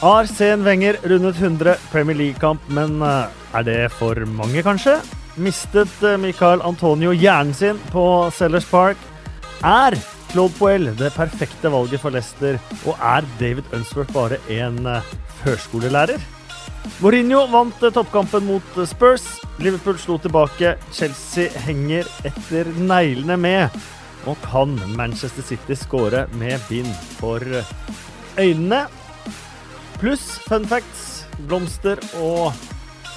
Arsen Wenger rundet 100 Premier League-kamp, men eh, er det for mange, kanskje? Mistet eh, Michael Antonio hjernen sin på Sellers Park? Er Claude Poel det perfekte valget for Leicester, og er David Unsworth bare en eh, førskolelærer? Mourinho vant toppkampen mot Spurs. Liverpool slo tilbake. Chelsea henger etter neglene med. Og kan Manchester City skåre med bind for øynene? Pluss fun facts, blomster og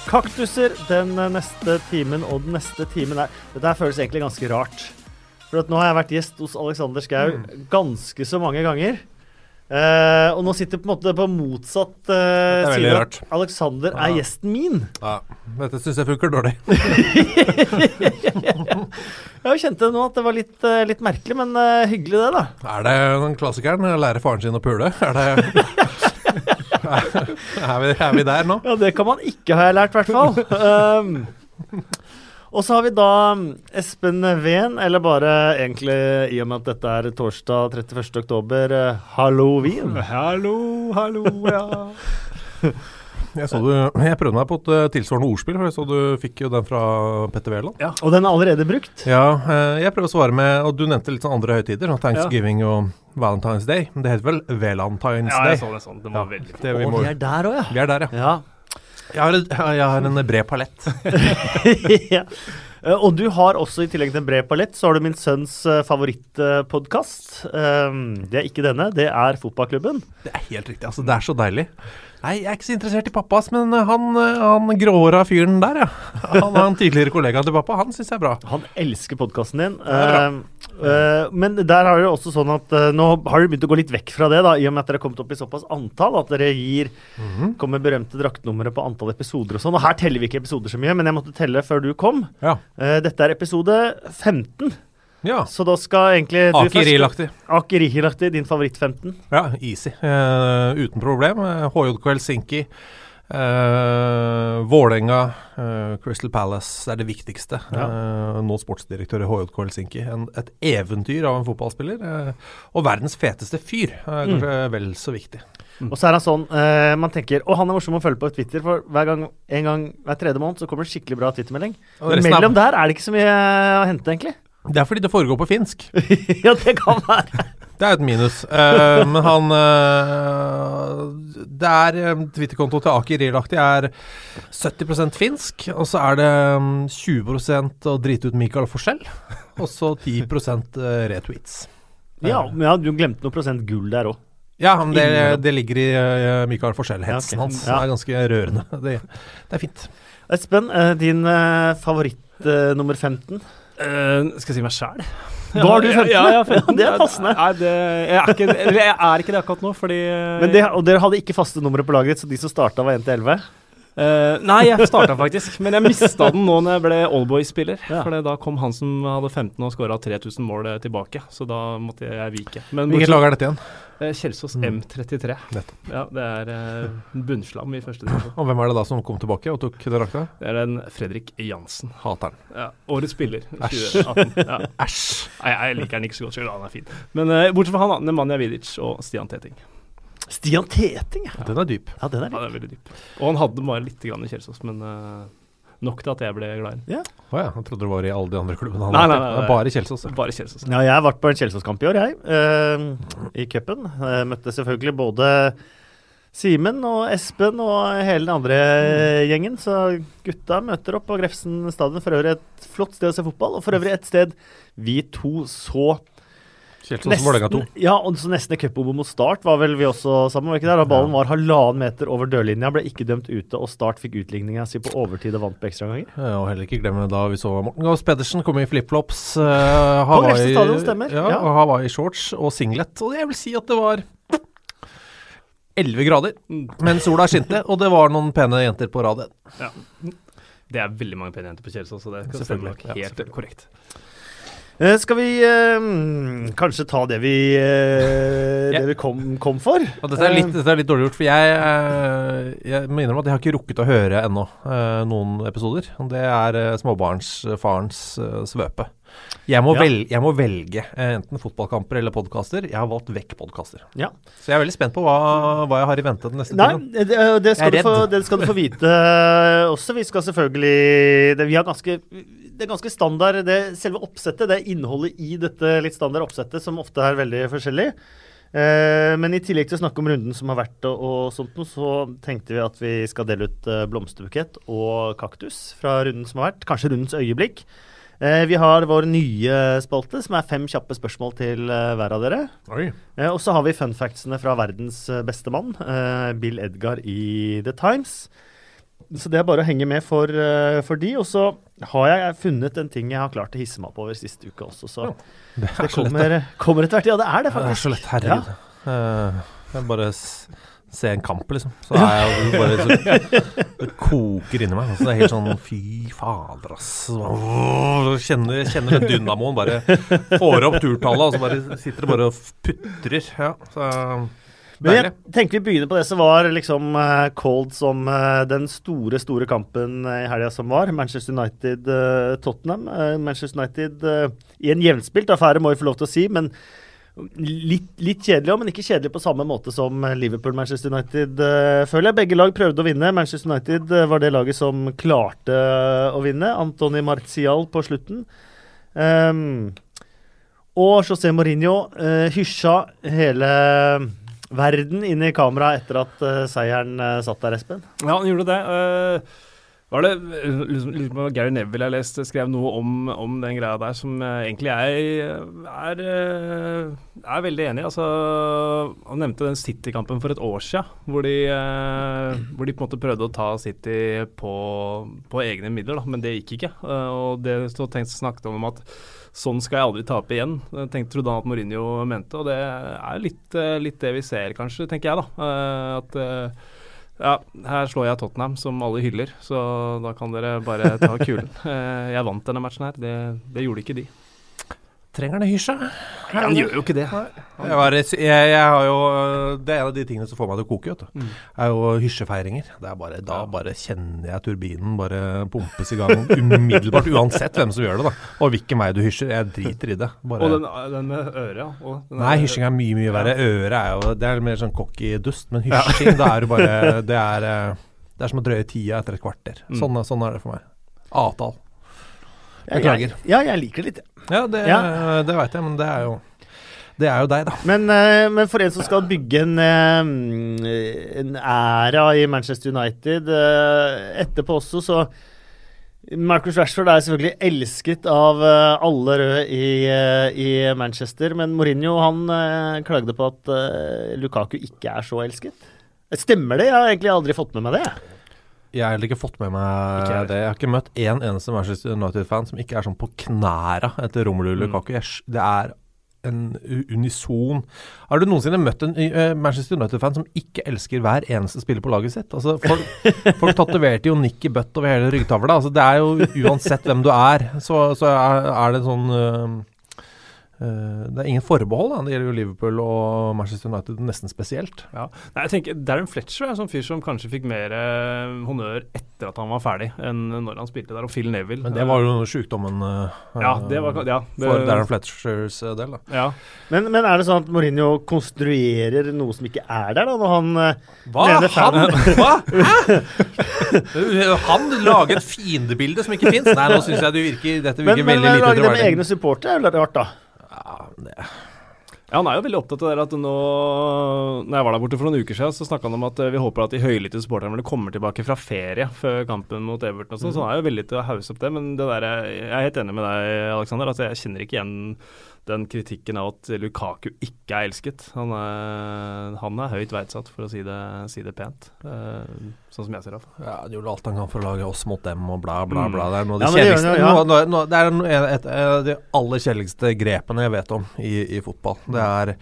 kaktuser den eh, neste timen. Og den neste timen er Dette her føles egentlig ganske rart. For at nå har jeg vært gjest hos Alexander Schou ganske så mange ganger. Eh, og nå sitter på en måte på motsatt veldig side. rart. Alexander er gjesten min. Ja, Dette syns jeg funker dårlig. Jeg kjente nå at det var litt, eh, litt merkelig, men uh, hyggelig det, da. Er det den klassikeren? Lære faren sin å pule? Er det er, vi, er vi der nå? Ja, det kan man ikke, har jeg lært, i hvert fall. um, og så har vi da um, Espen Ven, eller bare egentlig i og med at dette er torsdag 31. oktober, eh, halloween. Hallo, hallo, ja. Jeg, så du, jeg prøvde meg på et eh, tilsvarende ordspill, for jeg så du fikk jo den fra Petter Wæland. Og den er allerede brukt. Ja, eh, jeg prøver å svare med Og du nevnte litt sånn andre høytider, sånn Thanksgiving og Valentine's Day. Men det heter vel Valentine's ja, jeg så det sånn. Det var Ja, veldig det vi, må, vi er der òg, ja. vi er der, ja. ja. Jeg har, et- jeg har en bred palett. ja. Eh, Og du har også, i tillegg til en bred palett, så har du min sønns favorittpodkast. det er ikke denne, det er Fotballklubben. Det er helt riktig. altså Det er så deilig. Nei, jeg er ikke så interessert i pappas, men eh, han, eh, han gråhåra fyren der, ja. Han er en tidligere kollega til pappa. Han syns jeg er bra. Han elsker podkasten din. Uh, eh, men der har det også sånn at uh, nå har dere begynt å gå litt vekk fra det, da, i og med at dere har kommet opp i såpass antall at dere gir Mhm. kommer berømte draktnummeret på antall episoder og sånn. Og her teller vi ikke episoder så mye, men jeg måtte telle før du kom. Ja. Dette er episode 15, ja. så da skal egentlig du Akerilaktig. Akerilaktig, din favoritt 15. Ja, easy. Uh, uten problem. Eh, HJK Helsinki. Uh, Vålerenga, uh, Crystal Palace er det viktigste. Eh, nå sportsdirektør i HJK Helsinki. En, et eventyr av en fotballspiller. eh, og verdens feteste fyr. er kanskje vel så viktig. Og så er han sånn eh, Man tenker Å, han er morsom å følge på Twitter, for hver gang en gang hver tredje måned så kommer det skikkelig bra Twitter-melding. Mellom der er det ikke så mye eh, å hente, egentlig. Det er fordi det foregår på finsk. ja, det kan være. Det er et minus. Uh, men han uh, Det er uh, Twitter-konto til Aker Rilaktig er 70% finsk, og så er det mm, 20% å drite ut Michael Forskjell, og så 10 eh, retweets. Ja, men ja, du glemte noe prosent gull der òg. Ja, men det, det ligger i uh, Michael Forskjell-hetsen Ja, okay. hans. Ja. Det er ganske rørende. Det, det er fint. Espen, eh, din eh, favoritt eh, nummer 15? Eh, skal jeg si meg sjæl? Ja, du 15. Ja, ja, 15. Det er passende. Nei, det, jeg, er ikke, jeg er ikke det akkurat nå, fordi Men det, og dere hadde ikke faste numre på laget ditt, så de som starta, var 1 til 11? Uh, nei, jeg starta faktisk, men jeg mista den nå når jeg ble Allboy-spiller. Ja. For da kom han som hadde 15 og skåra 3000 mål eh, tilbake, så da måtte jeg vike. Men Hvilket lag er dette igjen? Eh, Kjelsås Mm. M33. Nettopp. Ja, det er eh, bunnslam i første divisjon. Og hvem er det da som kom tilbake og tok drakta? Det er den Fredrik Jansen. Hater han. Ja, årets spiller Æsj. Ja. Æsj. Nei, jeg liker han ikke så godt selv, han er fin. Men uh, bortsett fra han, da. Nemanja Vidic og Stian Teting. Stian Teting, ja. Den er dyp. ja. Den er Ja, den er veldig dyp. Og han hadde bare litt grann i Kjelsås, men eh, nok til at jeg ble glad i ham. Oh, ja, jeg trodde det var i alle de andre klubbene. han Nei, nei, nei, nei. Bare Kjelsås. Bare Kjelsås. Ja, jeg har vært på en Kjelsås-kamp i år, jeg. Uh, I cupen. Eh, møtte selvfølgelig både Simen og Espen og hele den andre gjengen. Så gutta møter opp på Grefsen stadion. For øvrig et flott sted å se fotball, og for øvrig et sted vi to så Kjelsås Vålerenga 2. ja, og så nesten Cup-Obo mot Start var vel vi også sammen, var ikke? Da ballen var halvannen meter over dørlinja, ble ikke dømt ute, og Start fikk utligninga si på overtid og vant på ekstraomganger. Ja, og heller ikke glemme da vi så Morten Gaas Pedersen komme i flipflops. Uh, Grefsen stadion, stemmer. Ja, Ja. og Hawaii-shorts og singlet. Og jeg vil si at det var 11 grader, men sola skinte, og det var noen pene jenter på rad. Det er veldig mange pene jenter på Kjelsås, så det kan stemme nok helt korrekt. Eh, skal vi eh, kanskje ta det vi, eh, det vi kom, kom for? Og dette, er litt, dette er litt dårlig gjort, for jeg, eh, jeg må innrømme at jeg har ikke rukket å høre ennå eh, noen episoder. Det er eh, småbarnsfarens eh, svøpe. Jeg må, Ja. vel, jeg må velge eh, enten fotballkamper eller podkaster. Jeg har valgt vekk podkaster. Ja. Så jeg er veldig spent på hva, hva jeg har i vente den neste Nei, tiden. det, det, skal få, det skal du få vite eh, også. Vi skal selvfølgelig det, Vi har ganske det er ganske standard, det selve oppsettet, det er innholdet i dette litt standard oppsettet, som ofte er veldig forskjellig. Eh, men i tillegg til å snakke om runden som har vært og, og sånt noe, så tenkte vi at vi skal dele ut eh, blomsterbukett og kaktus fra runden som har vært. Kanskje rundens øyeblikk. Eh, vi har vår nye spalte, som er fem kjappe spørsmål til hver av dere. Eh, og så har vi fun factsene fra verdens beste mann, Bill Edgar i The Times. Så det er bare å henge med for, for de. Og så har jeg funnet en ting jeg har klart å hisse meg opp over siste uke også, så Det det så kommer, kommer etter hvert. Ja, det er det, faktisk. Det er så lett, herregud. Eh, jeg bare se en kamp, liksom. Så er jeg bare så, Det koker inni meg. Altså, det er helt sånn Fy fader, ass. Åh, Kjenner, kjenner den dynamoen. Bare får opp turtallet, og så bare sitter det bare og putrer. Ja, så Men jeg tenker vi begynner på det som var liksom eh, cold som eh, den store, store kampen eh, i helga som var. Manchester United-Tottenham. Manchester United i en jevnspilt affære, må vi få lov til å si. men Litt, litt kjedelig men ikke kjedelig på samme måte som Liverpool-Manchester United, føler jeg. Begge lag prøvde å vinne. Manchester United var det laget som klarte å vinne. Antony Martial på slutten. Um, og José Mourinho uh, hysja hele verden inn i kameraet etter at uh, seieren uh, satt der, Espen. Ja, han gjorde det. Uh, var det liksom, liksom Gary Neville jeg leste, skrev noe om, om den greia der som egentlig jeg er, er veldig enig i. Altså, han nevnte den City-kampen for et år siden, hvor de, hvor de på en måte prøvde å ta City på, på egne midler, da, men det gikk ikke. Og det stod tenkt snakket om at sånn skal jeg aldri tape igjen. Tenkte trodde han at Mourinho mente, og det er litt, eh, litt det vi ser, kanskje, tenker jeg, da. Eh, at eh, ja, her slår jeg Tottenham, som alle hyller, så da kan dere bare ta kulen. Jeg vant denne matchen her, det, det gjorde ikke de. Trenger han hysja? Han gjør jo ikke det. Jeg, var, jeg, jeg har jo Det er en av de tingene som får meg til å koke, vet du. Mm. er jo hysjefeiringer. Det er bare, da bare kjenner jeg turbinen bare pumpes i gang umiddelbart, uansett hvem som gjør det. da Og hvilken vei du hysjer. Jeg driter i det. Bare, Og den, den med øret, ja. Nei, hysjing er mye, mye verre. Øret er jo Det er mer sånn cocky dust. Men hysjing, da er du bare Det er, eh, det er som å drøye tida etter et kvarter. Mm. Sånn, sånn er det for meg. Avtale. Beklager. Jeg, ja, jeg liker det litt. Ja, det, Ja. det veit jeg, men det er jo Det er jo deg, da. Men, eh, men for en som skal bygge en, eh, en æra i Manchester United eh, etterpå også, så Marcus Rashford er selvfølgelig elsket av alle røde i, i Manchester, men Mourinho han klagde på at Lukaku ikke er så elsket. Stemmer det? Jeg har egentlig aldri fått med meg det. Jeg har heller ikke fått med meg Ikke det. Jeg har ikke møtt én eneste Manchester United-fan som ikke er sånn på knæra etter Romelu. Lukaku. Mm. det er en unison Har du noensinne møtt en eh, Manchester United-fan som ikke elsker hver eneste spiller på laget sitt? Altså, folk, folk tatoverte jo Nicky Butt over hele ryggtavla. Altså, det er jo uansett hvem du er, så, så er, det sånn eh, eh, Det er ingen forbehold. Da. Det gjelder jo Liverpool og Manchester United nesten spesielt. Ja. Nei, jeg tenker Darren Fletcher er en sånn fyr som kanskje fikk mer eh, honnør etter at han var ferdig, enn når han spilte der. Og Phil Neville. Men det var jo sjukdommen eh, Ja, det var ja, det, for Darren Fletchers eh, del, da. Ja. Men, men er det sånn at Mourinho konstruerer noe som ikke er der, da, når han eh, Hva? Mener Han, hva? Hæ? Han lager et fiendebilde som ikke fins? Nei, nå syns jeg det virker, dette virker men veldig lite lage det med troverdig. egne supportere er jo litt rart, da. Ja, det- Ja, Han er jo veldig opptatt av det at nå Når jeg var der borte for noen uker siden, så snakka han om at eh, vi håper at de høylytte supporterne våre kommer tilbake fra ferie før kampen mot Everton og sånn. Så han er jo villig til å hause opp det. Men det der, er- jeg er helt enig med deg, Alexander. Altså, jeg kjenner ikke igjen den kritikken av at Lukaku ikke er elsket. Han er, han er høyt verdsatt, for å si det, si det pent. Uh, sånn som jeg ser det. Ja, Han gjorde alt han kan for å lage oss mot dem og bla, bla, Mm. bla. Det er noe av de Ja, kjedeligste ja. Det er et av de aller kjedeligste grepene jeg vet om i, i fotball. Det er,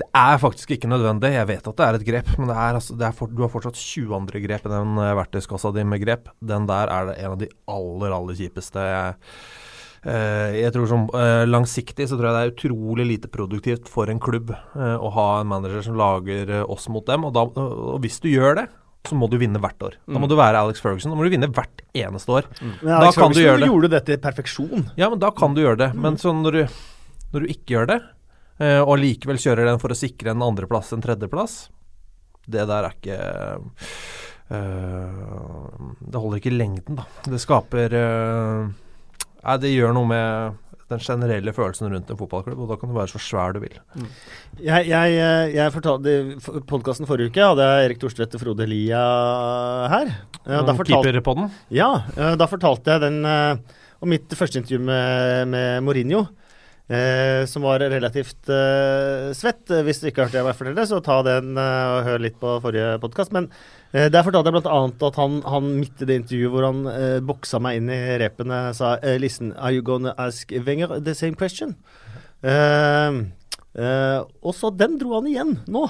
det er faktisk ikke nødvendig. Jeg vet at det er et grep, men det er, altså, det er for, du har fortsatt 20 andre grep i den eh, verktøyskassa di med grep. Den der er det en av de aller, aller kjipeste. Jeg, Eh, jeg tror som eh, Langsiktig så tror jeg det er utrolig lite produktivt for en klubb eh, å ha en manager som lager eh, oss mot dem. Og, da, og hvis du gjør det, så må du vinne hvert år. Da må Mm. du være Alex Ferguson. Da må du vinne hvert eneste år. Men Da Alex Ferguson du det. gjorde det til perfeksjon. Ja, men da kan du gjøre det. Men sånn når du, når du ikke gjør det, eh, og likevel kjører den for å sikre en andreplass, en tredjeplass, det der er ikke eh, Det holder ikke i lengden, da. Det skaper eh, Nei, det gjør noe med den generelle følelsen rundt en fotballklubb, og da kan du være så svær du vil. Jeg, jeg, eh, jeg fortalte I podkasten forrige uke hadde jeg Erik Thorstvedt og Frode Lia her. Eh, Da fortalte, på den. ja, eh, da fortalte jeg den eh, om mitt første intervju med, med Mourinho. Eh, som var relativt eh, svett. Hvis du ikke har hørt det jeg fortelle, så ta den eh, og hør litt på forrige podkast. Men eh, der fortalte jeg bl.a. at han, han midt i det intervjuet hvor han eh, boksa meg inn i repene, sa eh, Listen, are you gonna ask Wenger the same question? Og så den dro han igjen nå.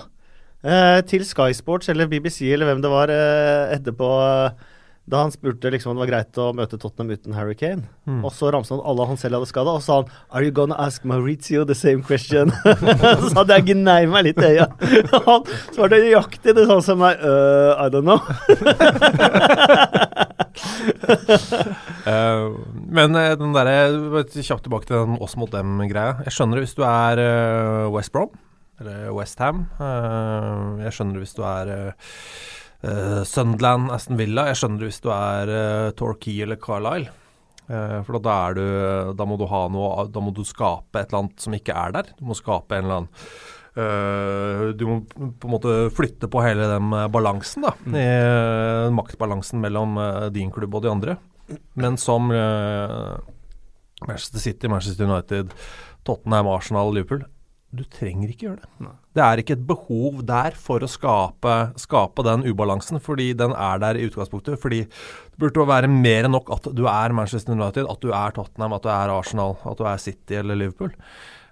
Til Sky Sports eller BBC eller hvem det var etterpå. eh, da han spurte liksom om det var greit å møte Tottenham uten Harry Kane. Mm. Og så ramset han alle han selv hadde skada, og sa han Are you gonna ask Maurizio the same question? så hadde jeg gnei meg litt i øya. han svarte nøyaktig det samme som meg. Uh, I don't know. uh, men eh, den derre Kjapt tilbake til den oss mot dem-greia. Jeg skjønner det hvis du er uh, West Brom eller West Ham. Eh, jeg skjønner det hvis du er uh, Sunderland, Aston Villa. Jeg skjønner det hvis du er uh, Torquay eller Carlisle. Uh, for da, er du, da må du ha noe Da må du skape et eller annet som ikke er der. Du må skape en eller annen Uh, du må på en måte flytte på hele den balansen, da. Eh, maktbalansen mellom uh, din klubb og de andre. Men som Manchester City, Manchester United, Tottenham, Arsenal, Liverpool Du trenger ikke gjøre det. Nei. Det er ikke et behov der for å skape, skape den ubalansen, fordi den er der i utgangspunktet. Fordi det burde være mer enn nok at du er Manchester United, at du er Tottenham, at du er Arsenal, at du er City eller Liverpool.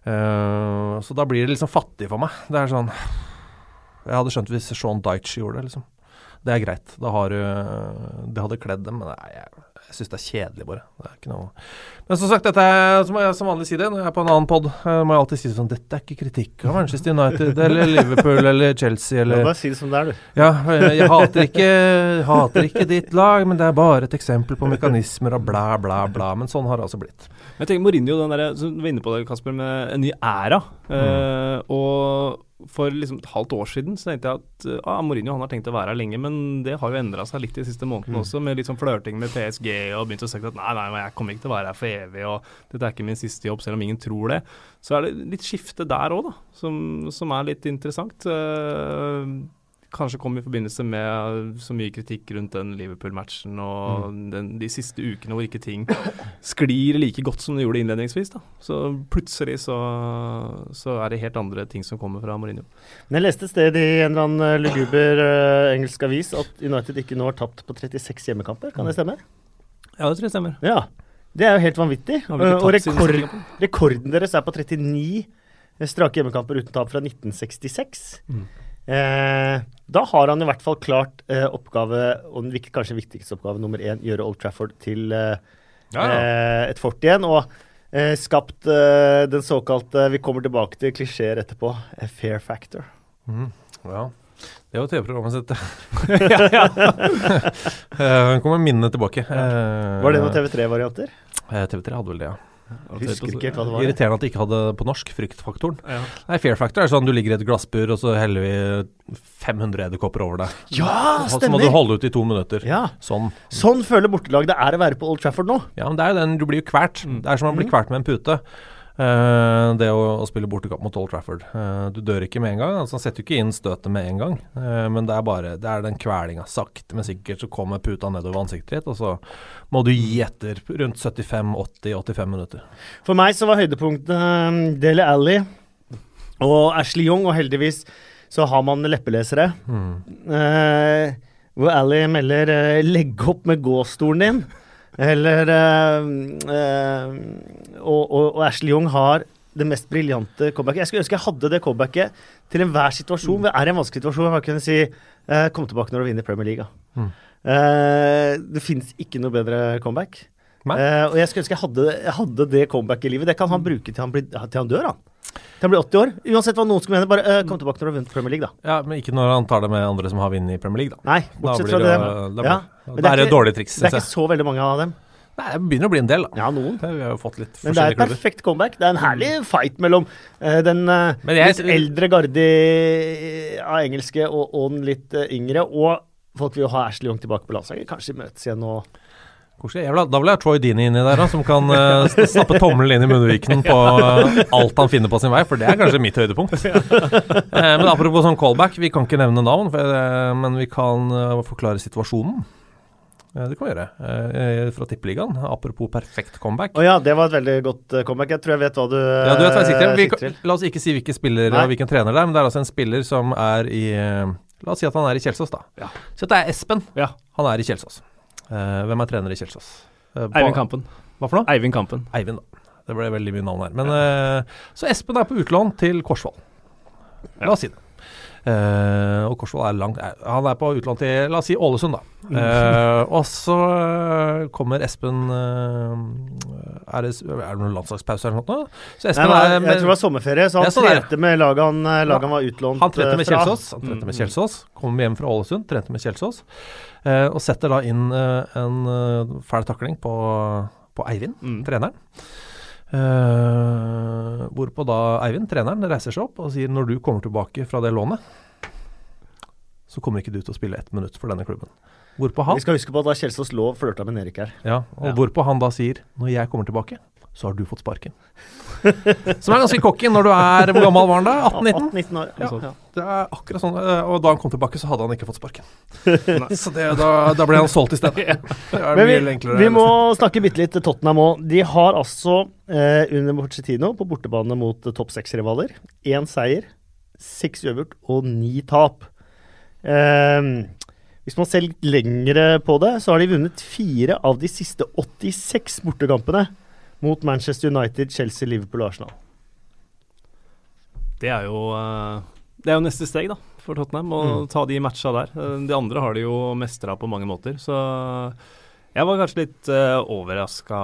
Uh, så da blir det liksom fattig for meg. Det er sånn Jeg hadde skjønt hvis Sean Dyche gjorde det, liksom. Det er greit. Da har du Det hadde kledd dem, men nei, jeg, jeg syns det er kjedelig, bare. Det er ikke noe Men som sagt, dette er, så må jeg som vanlig si det når jeg er på en annen pod, må jeg alltid si sånn Dette er ikke kritikk av Manchester United eller Liverpool eller Chelsea Ja, eller bare si det som det er, du. Ja, jeg, jeg hater ikke, hater ikke ditt lag, men det er bare et eksempel på mekanismer og bla, bla, bla. Men sånn har det altså blitt. Men jeg tenker Mourinho, den der, som du var inne på det, Kasper, med en ny æra. Eh, og for liksom et halvt år siden så tenkte jeg at eh, ah, Mourinho han har tenkt å være her lenge, men det har jo endra seg litt de siste månedene også, med litt sånn flørting med PSG og begynt å si at nei, nei, jeg kommer ikke til å være her for evig, og dette er ikke min siste jobb, selv om ingen tror det. Så er det litt skifte der òg, da, som, som er litt interessant. Eh, kanskje kom i forbindelse med så mye kritikk rundt den Liverpool-matchen og den, de siste ukene hvor ikke ting sklir like godt som det gjorde innledningsvis. da. Så plutselig så, så er det helt andre ting som kommer fra Mourinho. Men jeg leste et sted i en eller annen eh, luguber uh, engelsk avis at United ikke nå har tapt på 36 hjemmekamper. Kan det stemme? Ja, det tror jeg stemmer. Ja. Det er jo helt vanvittig. Og rekord, rekorden deres er på 39 strake hjemmekamper uten tap fra 1966. Mm. Eh, da har han i hvert fall klart eh, oppgave, og den kanskje viktigste oppgave nummer én, gjøre Old Trafford til eh, eh, et fort igjen. Og eh, skapt eh, den såkalte Vi kommer tilbake til klisjeer etterpå. A fair factor. Mm, ja. Det var TV-programmet sitt. Eh, kommer minnet tilbake. Eh, Var det noen TV3-varianter? eh, TV3 hadde vel det, ja. Husker ikke helt hva det var. Irriterende at de ikke hadde på norsk fryktfaktoren. Ja. Nei, Fair factor er sånn du ligger i et glassbur, og så heller vi 500 edderkopper over deg. Ja, stemmer! så må du holde ut i to minutter. Ja. Sånn. Sånn føler bortelag det er å være på Old Trafford nå. Ja, men det er jo den Du blir jo kvert. Mm. Det er som å bli Mm. kvert med en pute. Eh, det å, å spille bortekamp mot Old Trafford. Uh, du dør ikke med en gang. Altså, han setter jo ikke inn støtet med en gang, uh, men det er bare Det er den kvelinga. Sakte, men sikkert så kommer puta nedover ansiktet ditt, og så må du gi etter rundt 75-80-85 minutter. For meg så var høydepunktet Dele Alli og Ashley Young, og heldigvis så har man leppelesere. Mm. Hvor Ally melder 'legg opp med gåstolen din'. Eller øh, øh, og, og, og Ashley Young har det mest briljante comebacket. Jeg skulle ønske jeg hadde det comebacket til enhver situasjon. Det er en vanskelig situasjon. Jeg kunne si øh, 'kom tilbake når du vinner Premier League'. Mm. Uh, det fins ikke noe bedre comeback. Eh, og jeg skulle ønske jeg hadde, hadde det comeback i livet. Det kan han bruke til han, blir, til han dør, han. Han blir 80 år. Uansett hva noen skulle mene, bare uh, kom tilbake når du har vunnet Premier League, da. Ja, Men ikke når han tar det med andre som har vunnet i Premier League, da. Nei, Da bortsett fra det, det. da, Ja, blir- men er det dårlig triks, Det er ikke så veldig mange av dem. Nei, det begynner å bli en del, da. Ja, noen. Det, vi har jo fått litt Men det er et klubber. perfekt comeback. Det er en herlig fight mellom uh, den uh, jeg- litt eldre garde av engelske og, og den litt yngre. Og folk vil jo ha Ashley Young tilbake på landslaget. Kanskje de møtes igjen og Koselig. Jeg vil ha, da vil jeg ha Troy Dini inni der, da, som kan uh, st- stappe tommelen inn i munnviken på uh, alt han finner på sin vei, for det er kanskje mitt høydepunkt. Uh, men apropos sånn callback, vi kan ikke nevne navn, for, eh, men vi kan eh, forklare situasjonen. Eh, det kan vi gjøre. Eh, fra Tippeligaen. Apropos perfekt comeback. Å ja, det var et veldig godt eh, comeback. Jeg tror jeg vet hva du eh, Ja, du vet hva jeg sikter til. La oss ikke si hvilken spiller Nei. og hvilken trener det er, men det er altså en spiller som er i eh, La oss si at han er i Kjelsås, da. Ja. Så det er Espen. Ja. Han er i Kjelsås. Eh, hvem er trener i Kjelsås? Eh, Eivind Kampen. Hva for noe? Eivind Kampen. Eivind, da. Det ble veldig mye navn her. Men, eh, så Espen er på utlån til Korsvoll. La oss si det. Eh, og Korsvoll er langt eh, Han er på utlån til la oss si Ålesund, da. Uh, og så kommer Espen er, det, er det noen landslagspause eller noe? Så Nei, Espen men, er jeg tror det var sommerferie, så han Ja, sånn trente med laget han, laget han var utlånt Han trente med fra. Kjelsås. Han trente med Kjelsås Kom hjem fra Ålesund, trente med Kjelsås. Uh, og setter da inn en fæl takling på, på Eivind, Mm. treneren. Eh, hvorpå da Eivind, treneren, reiser seg opp og sier når du kommer tilbake fra det lånet, så kommer ikke du til å spille ett minutt for denne klubben. Hvorpå han, Vi skal huske på at da Kjelsås lå og flørta med Erik her. ja, og Ja. hvorpå han da sier når jeg kommer tilbake, så har du fått sparken. Som er ganske cocky når du er Hvor gammel var han da? 18-19? 18-19 år. Ja. Ja. Det er akkurat sånn. eh, Og da han kom tilbake, så hadde han ikke fått sparken. så det, da, da ble han solgt i stedet. Men vi, enklere. vi må snakke bitte litt Tottenham òg. De har altså, eh, under Pochettino, på bortebane mot eh, topp seks-rivaler, én seier, seks uavgjort og ni tap. Eh, hvis man ser litt lengre på det, så har de vunnet fire av de siste 86 bortekampene mot Manchester United, Chelsea, Liverpool og Arsenal. Det er jo eh, Det er jo neste steg, da, for Tottenham. Å Mm. ta de matcha der. Eh, De andre har de jo mestra på mange måter, så jeg var kanskje litt uh, overraska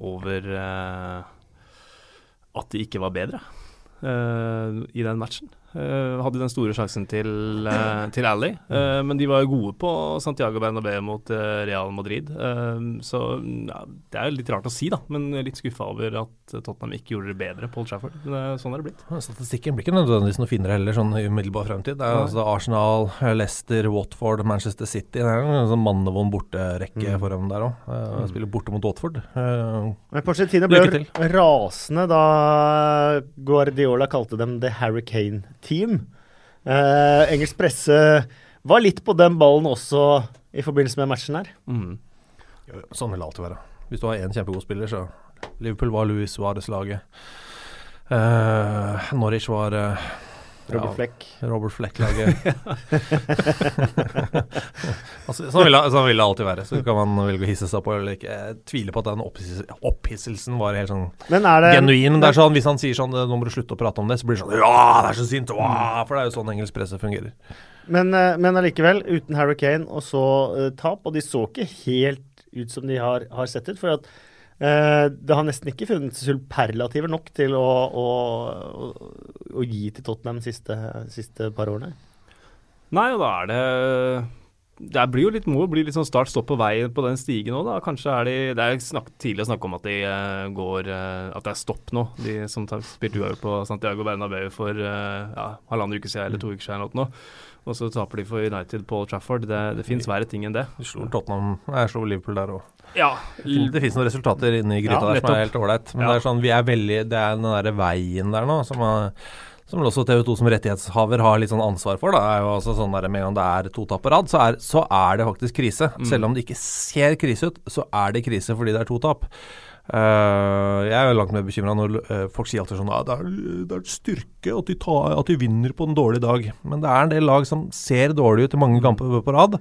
over uh, at de ikke var bedre uh, i den matchen. Eh, hadde den store sjansen til, uh, til Ally, uh, men de var jo gode på Santiago Bernabeu mot eh, Real Madrid. Eh, så ja, det er jo litt rart å si, da, men litt skuffa over at Tottenham ikke gjorde det bedre Paul Old Trafford. Men eh, sånn er det blitt. Statistikken blir ikke nødvendigvis noe finere heller, sånn i umiddelbar fremtid. Det er altså Arsenal, Leicester, Watford, Manchester City. Det er en sånn mannevond borterekke Mm. for dem der òg. Uh, spiller borte mot Watford. Eh, Men Porcetino ble rasende da Guardiola kalte dem The Hurricane Team. Eh, engelsk presse var litt på den ballen også i forbindelse med matchen her. Mm. sånn vil det alltid være. Hvis du har én kjempegod spiller, så Liverpool var Louis Suárez-laget. Eh, Norwich var eh, Robert Fleck. Robert Fleck-laget. altså, sånn, vil det, sånn vil det alltid være. Så kan man velge å hisse seg på eller ikke. Jeg tviler på at den opphisselsen var helt sånn Men det genuin. Men det er sånn, Hvis han sier sånn 'nå må du slutte å prate om det', så blir det sånn 'ja, det er så sint', wow! for det er jo sånn engelsk presse fungerer. Men, eh, men allikevel, uten Harry Kane og så uh, tap, og de så ikke helt ut som de har, har sett ut. For at det har nesten ikke funnet superlativer nok til å, å, å, gi til Tottenham de siste, siste par årene. Nei, og da er det Det blir jo litt må bli litt sånn start-stopp på vei på den stigen òg, da. Kanskje er de Det er snakk, tidlig å snakke om at de eh, går eh, At det er stopp nå. De som spilte uavgjort på Santiago Bernabeu for eh, ja, halvannen uke siden eller to uker siden eller noe. Og så taper de for United på Trafford. Det, det fins verre ting enn det. De slo Tottenham Jeg slo Liverpool der òg. Ja, Det finnes noen resultater inne i gryta Ja, der som er helt ålreit. Men Ja. det er sånn, vi er veldig Det er den derre veien der nå som, er, som også TV 2 som rettighetshaver har litt sånn ansvar for. Da. er jo altså sånn der, Med en gang det er to tap på rad, så er, så er det faktisk krise. Mm. Selv om det ikke ser krise ut, så er det krise fordi det er to tap. Eh, jeg er jo langt mer bekymra når uh, folk sier alltid sånn at det, er, det er styrke at de, tar, at de vinner på en dårlig dag. Men det er en del lag som ser dårlig ut i mange kamper på rad,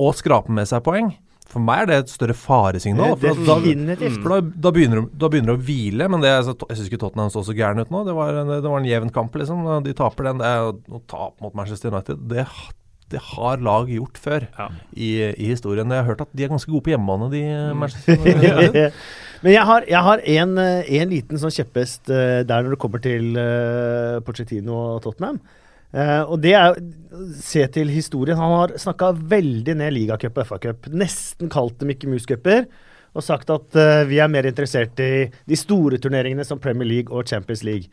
og skraper med seg poeng. For meg er det et større faresignal. For da, for da, da, begynner, de- da begynner de å hvile, men det, altså, jeg syns ikke Tottenham så så gæren ut nå. Det var, en, det var en jevn kamp, liksom. De taper den. Det er jo noe mot Manchester United. Det det har lag gjort før Ja. i, i historien. Jeg har hørt at de er ganske gode på hjemmebane, de Manchester United. Men jeg har, jeg har en, eh, en liten sånn kjepphest eh, der når det kommer til uh, Pochettino og Tottenham. Uh, og det er Se til historien. Han har snakka veldig ned ligacup og FA-cup. Nesten kalt dem ikke muscuper. Og sagt at uh, vi er mer interessert i de store turneringene som Premier League og Champions League.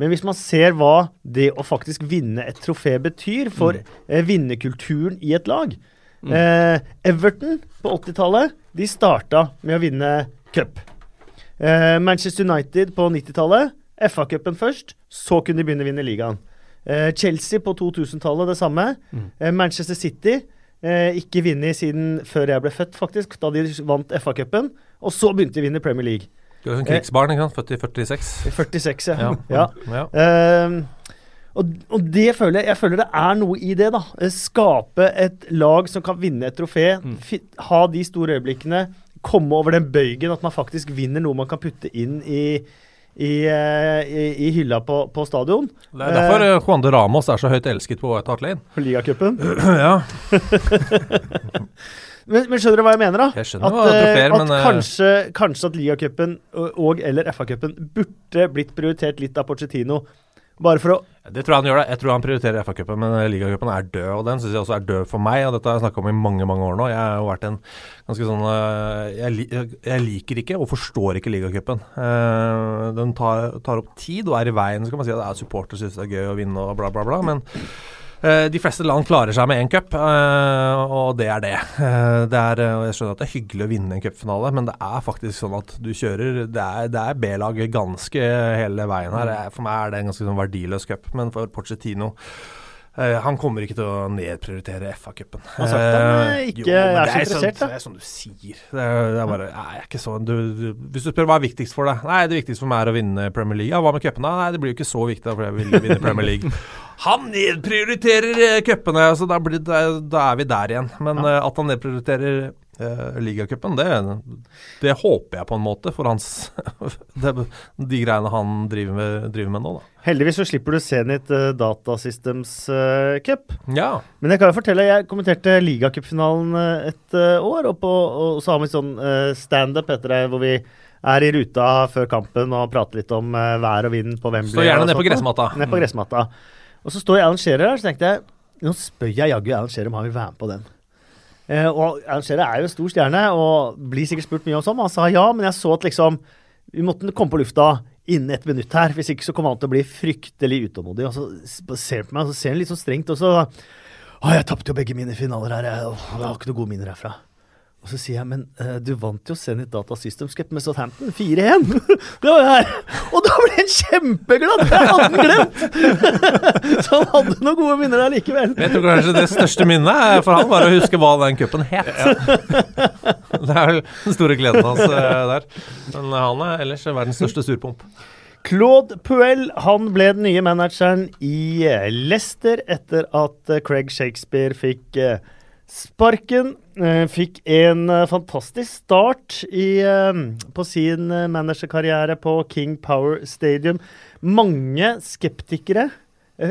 Men hvis man ser hva det å faktisk vinne et trofé betyr for eh, vinnerkulturen i et lag eh, Everton på 80-tallet de starta med å vinne cup. Eh, Manchester United på 90-tallet FA-cupen først, så kunne de begynne å vinne ligaen. Eh, Chelsea på 2000-tallet det samme. Eh, Manchester City eh, ikke vunnet siden før jeg ble født, faktisk, da de vant FA-cupen. Og så begynte de å vinne Premier League. Du er sånn krigsbarn, ikke sant? Født i 46. I 46, ja. Ja. ja. Ja. Ehm, og, og det føler jeg, jeg føler det er noe i det, da. Skape et lag som kan vinne et trofé. Mm. Ha de store øyeblikkene. Komme over den bøygen at man faktisk vinner noe man kan putte inn i, i, eh, i, i hylla på, på stadion. Det er derfor eh, Juan de Ramos er så høyt elsket på White Hart Lane. Ligacupen. ja. Men, men skjønner du hva jeg mener, da? Jeg skjønner at hva eh, at men, eh, kanskje, kanskje at ligacupen og eller FA-cupen burde blitt prioritert litt av Pochettino. Bare for å Det tror jeg han gjør. det. Jeg tror han prioriterer FA-cupen, men eh, ligacupen er død. Og den syns jeg også er død for meg, og dette har jeg snakka om i mange mange år nå. Jeg har vært en ganske sånn eh, Jeg, jeg liker ikke og forstår ikke ligacupen. Eh, den tar, tar opp tid og er i veien. Så kan man si at det er supporter syns det er gøy å vinne og bla, bla, bla. Men de fleste land klarer seg med én cup, eh, og det er det. Eh, det er, eh, jeg skjønner at det er hyggelig å vinne en cupfinale, men det er faktisk sånn at du kjører Det er, er B-lag ganske hele veien her. Eh, For meg er det en ganske sånn verdiløs cup, men for Pochettino eh, han kommer ikke til å nedprioritere FA-cupen. Han har sagt han, eh, ikke er så interessert, da. Det er sånn du sier. Det er, det er bare Nei, ikke sånn du, du, Hvis du spør hva er viktigst for deg Nei, det viktigste for meg er å vinne Premier League. Ja, hva med cupene? Nei, det blir jo ikke så viktig, da, for jeg vil vinne Premier League. Han nedprioriterer eh, cupene, så da, blir det, da er vi der igjen. Men ja. at han nedprioriterer uh, ligacupen, det, det håper jeg på en måte for hans det, De greiene han driver med, driver med nå, da. Heldigvis så slipper du Zenit uh, Datasystems uh, Cup. Ja. Men jeg kan jo fortelle, jeg kommenterte ligacupfinalen uh, et uh, år, og, på, og så har vi sånn uh, standup etter det, hvor vi er i ruta før kampen og prater litt om uh, vær og vind på Wembley. Står gjerne og ned på gressmatta. Ned på gressmatta. Og så står Alan Shearer der, så tenkte jeg nå spør jeg jaggu Alan Shearer om han vil være med på den. Eh, og Shearer er jo en stor stjerne og blir sikkert spurt mye om sånn. Han sa ja, men jeg så at liksom vi måtte komme på lufta innen et minutt her. Hvis ikke så kommer han til å bli fryktelig utålmodig. Og så ser han på meg, og så ser han litt sånn strengt, og så Å, jeg tapte jo begge mine finaler her. Jeg, å, jeg har ikke noen gode minner herfra. Og så sier jeg, men uh, du vant jo Zenit Data Systems Cup med Southampton. 4-1. det var jo her. Og da ble han kjempeglad! Det hadde han glemt! så han hadde noen gode minner der likevel. Jeg tror kanskje det største minnet for han var å huske hva den cupen het. det er vel den store gleden hans eh, der. Men han er ellers verdens største surpomp. Claude Puel han ble den nye manageren i eh, Leicester etter at eh, Craig Shakespeare fikk eh, sparken. Eh, Fikk en eh, fantastisk start i, eh, på sin managerkarriere på King Power Stadium. Mange skeptikere,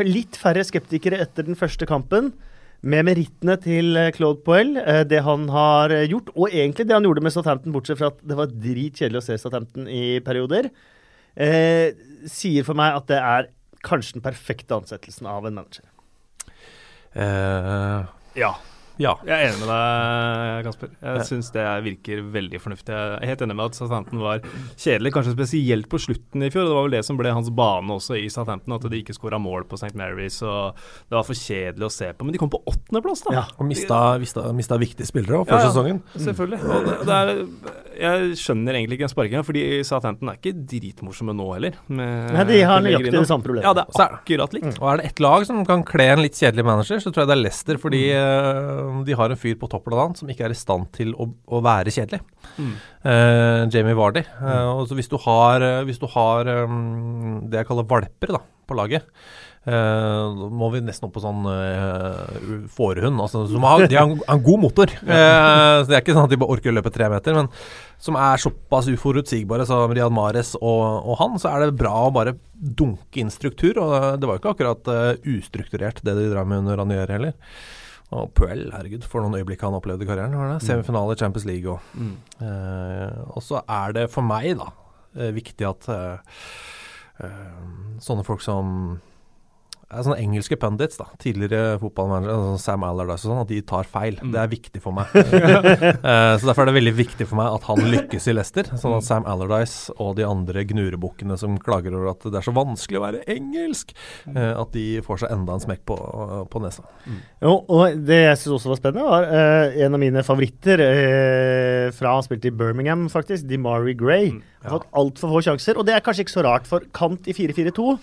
litt færre skeptikere etter den første kampen. Med merittene til Claude Puel, eh, det han har gjort, og egentlig det han gjorde med Southampton, bortsett fra at det var dritkjedelig å se Southampton i perioder, eh, sier for meg at det er kanskje den perfekte ansettelsen av en manager. Uh, Ja. Ja. Jeg er enig med deg, Kasper. Jeg Ja. syns det virker veldig fornuftig. Jeg er helt enig med at Southampton var kjedelig, kanskje spesielt på slutten i fjor. Det var vel det som ble hans bane også i Southampton, at de ikke skåra mål på St. Mary's. og Det var for kjedelig å se på. Men de kom på åttendeplass, da. Ja. Og mista, mista, mista viktige spillere også, før Ja, ja. sesongen. Selvfølgelig. Og det, det er, jeg skjønner egentlig ikke den sparkinga, fordi Southampton er ikke dritmorsomme nå heller. med Nei, de har nøyaktig det samme problemet. Ja, det er akkurat likt. Og er det ett lag som kan kle en litt kjedelig manager, så tror jeg det er Leicester. Fordi eh, de har en fyr på topp blant annet som ikke er i stand til å, å være kjedelig. Mm. Uh, Jamie Vardy. Eh, og så hvis du har, hvis du har um, det jeg kaller valper da, på laget eh, Da må vi nesten opp på sånn uh, fårehund. Altså, som har, de har en, en god motor. Uh, så Det er ikke sånn at de bare orker å løpe tre meter, men som er såpass uforutsigbare som Riyad Mares og, og han, så er det bra å bare dunke inn struktur. Og det var jo ikke akkurat uh, ustrukturert det de drev med under Ranier heller. Og Puel, herregud, for noen øyeblikk han opplevde i karrieren. Var det? Mm. Semifinale i Champions League òg. Mm. eh, Og så er det for meg, da, eh, viktig at eh, eh, sånne folk som sånne engelske pundits, da, tidligere fotballmanager, sånn Sam Allardyce og sånn, at de tar feil. Mm. Det er viktig for meg. uh, så Derfor er det veldig viktig for meg at han lykkes i Leicester. Sånn at Mm. Sam Allardyce og de andre gnurebukkene som klager over at det er så vanskelig å være engelsk, uh, at de får seg enda en smekk på, på nesa. Jo, og det jeg syns også var spennende, var eh, en av mine favoritter eh, fra han spilte i Birmingham, faktisk, DeMari Gray. Mm, Har fått altfor få sjanser, og det er kanskje ikke så rart, for kant i 4-4-2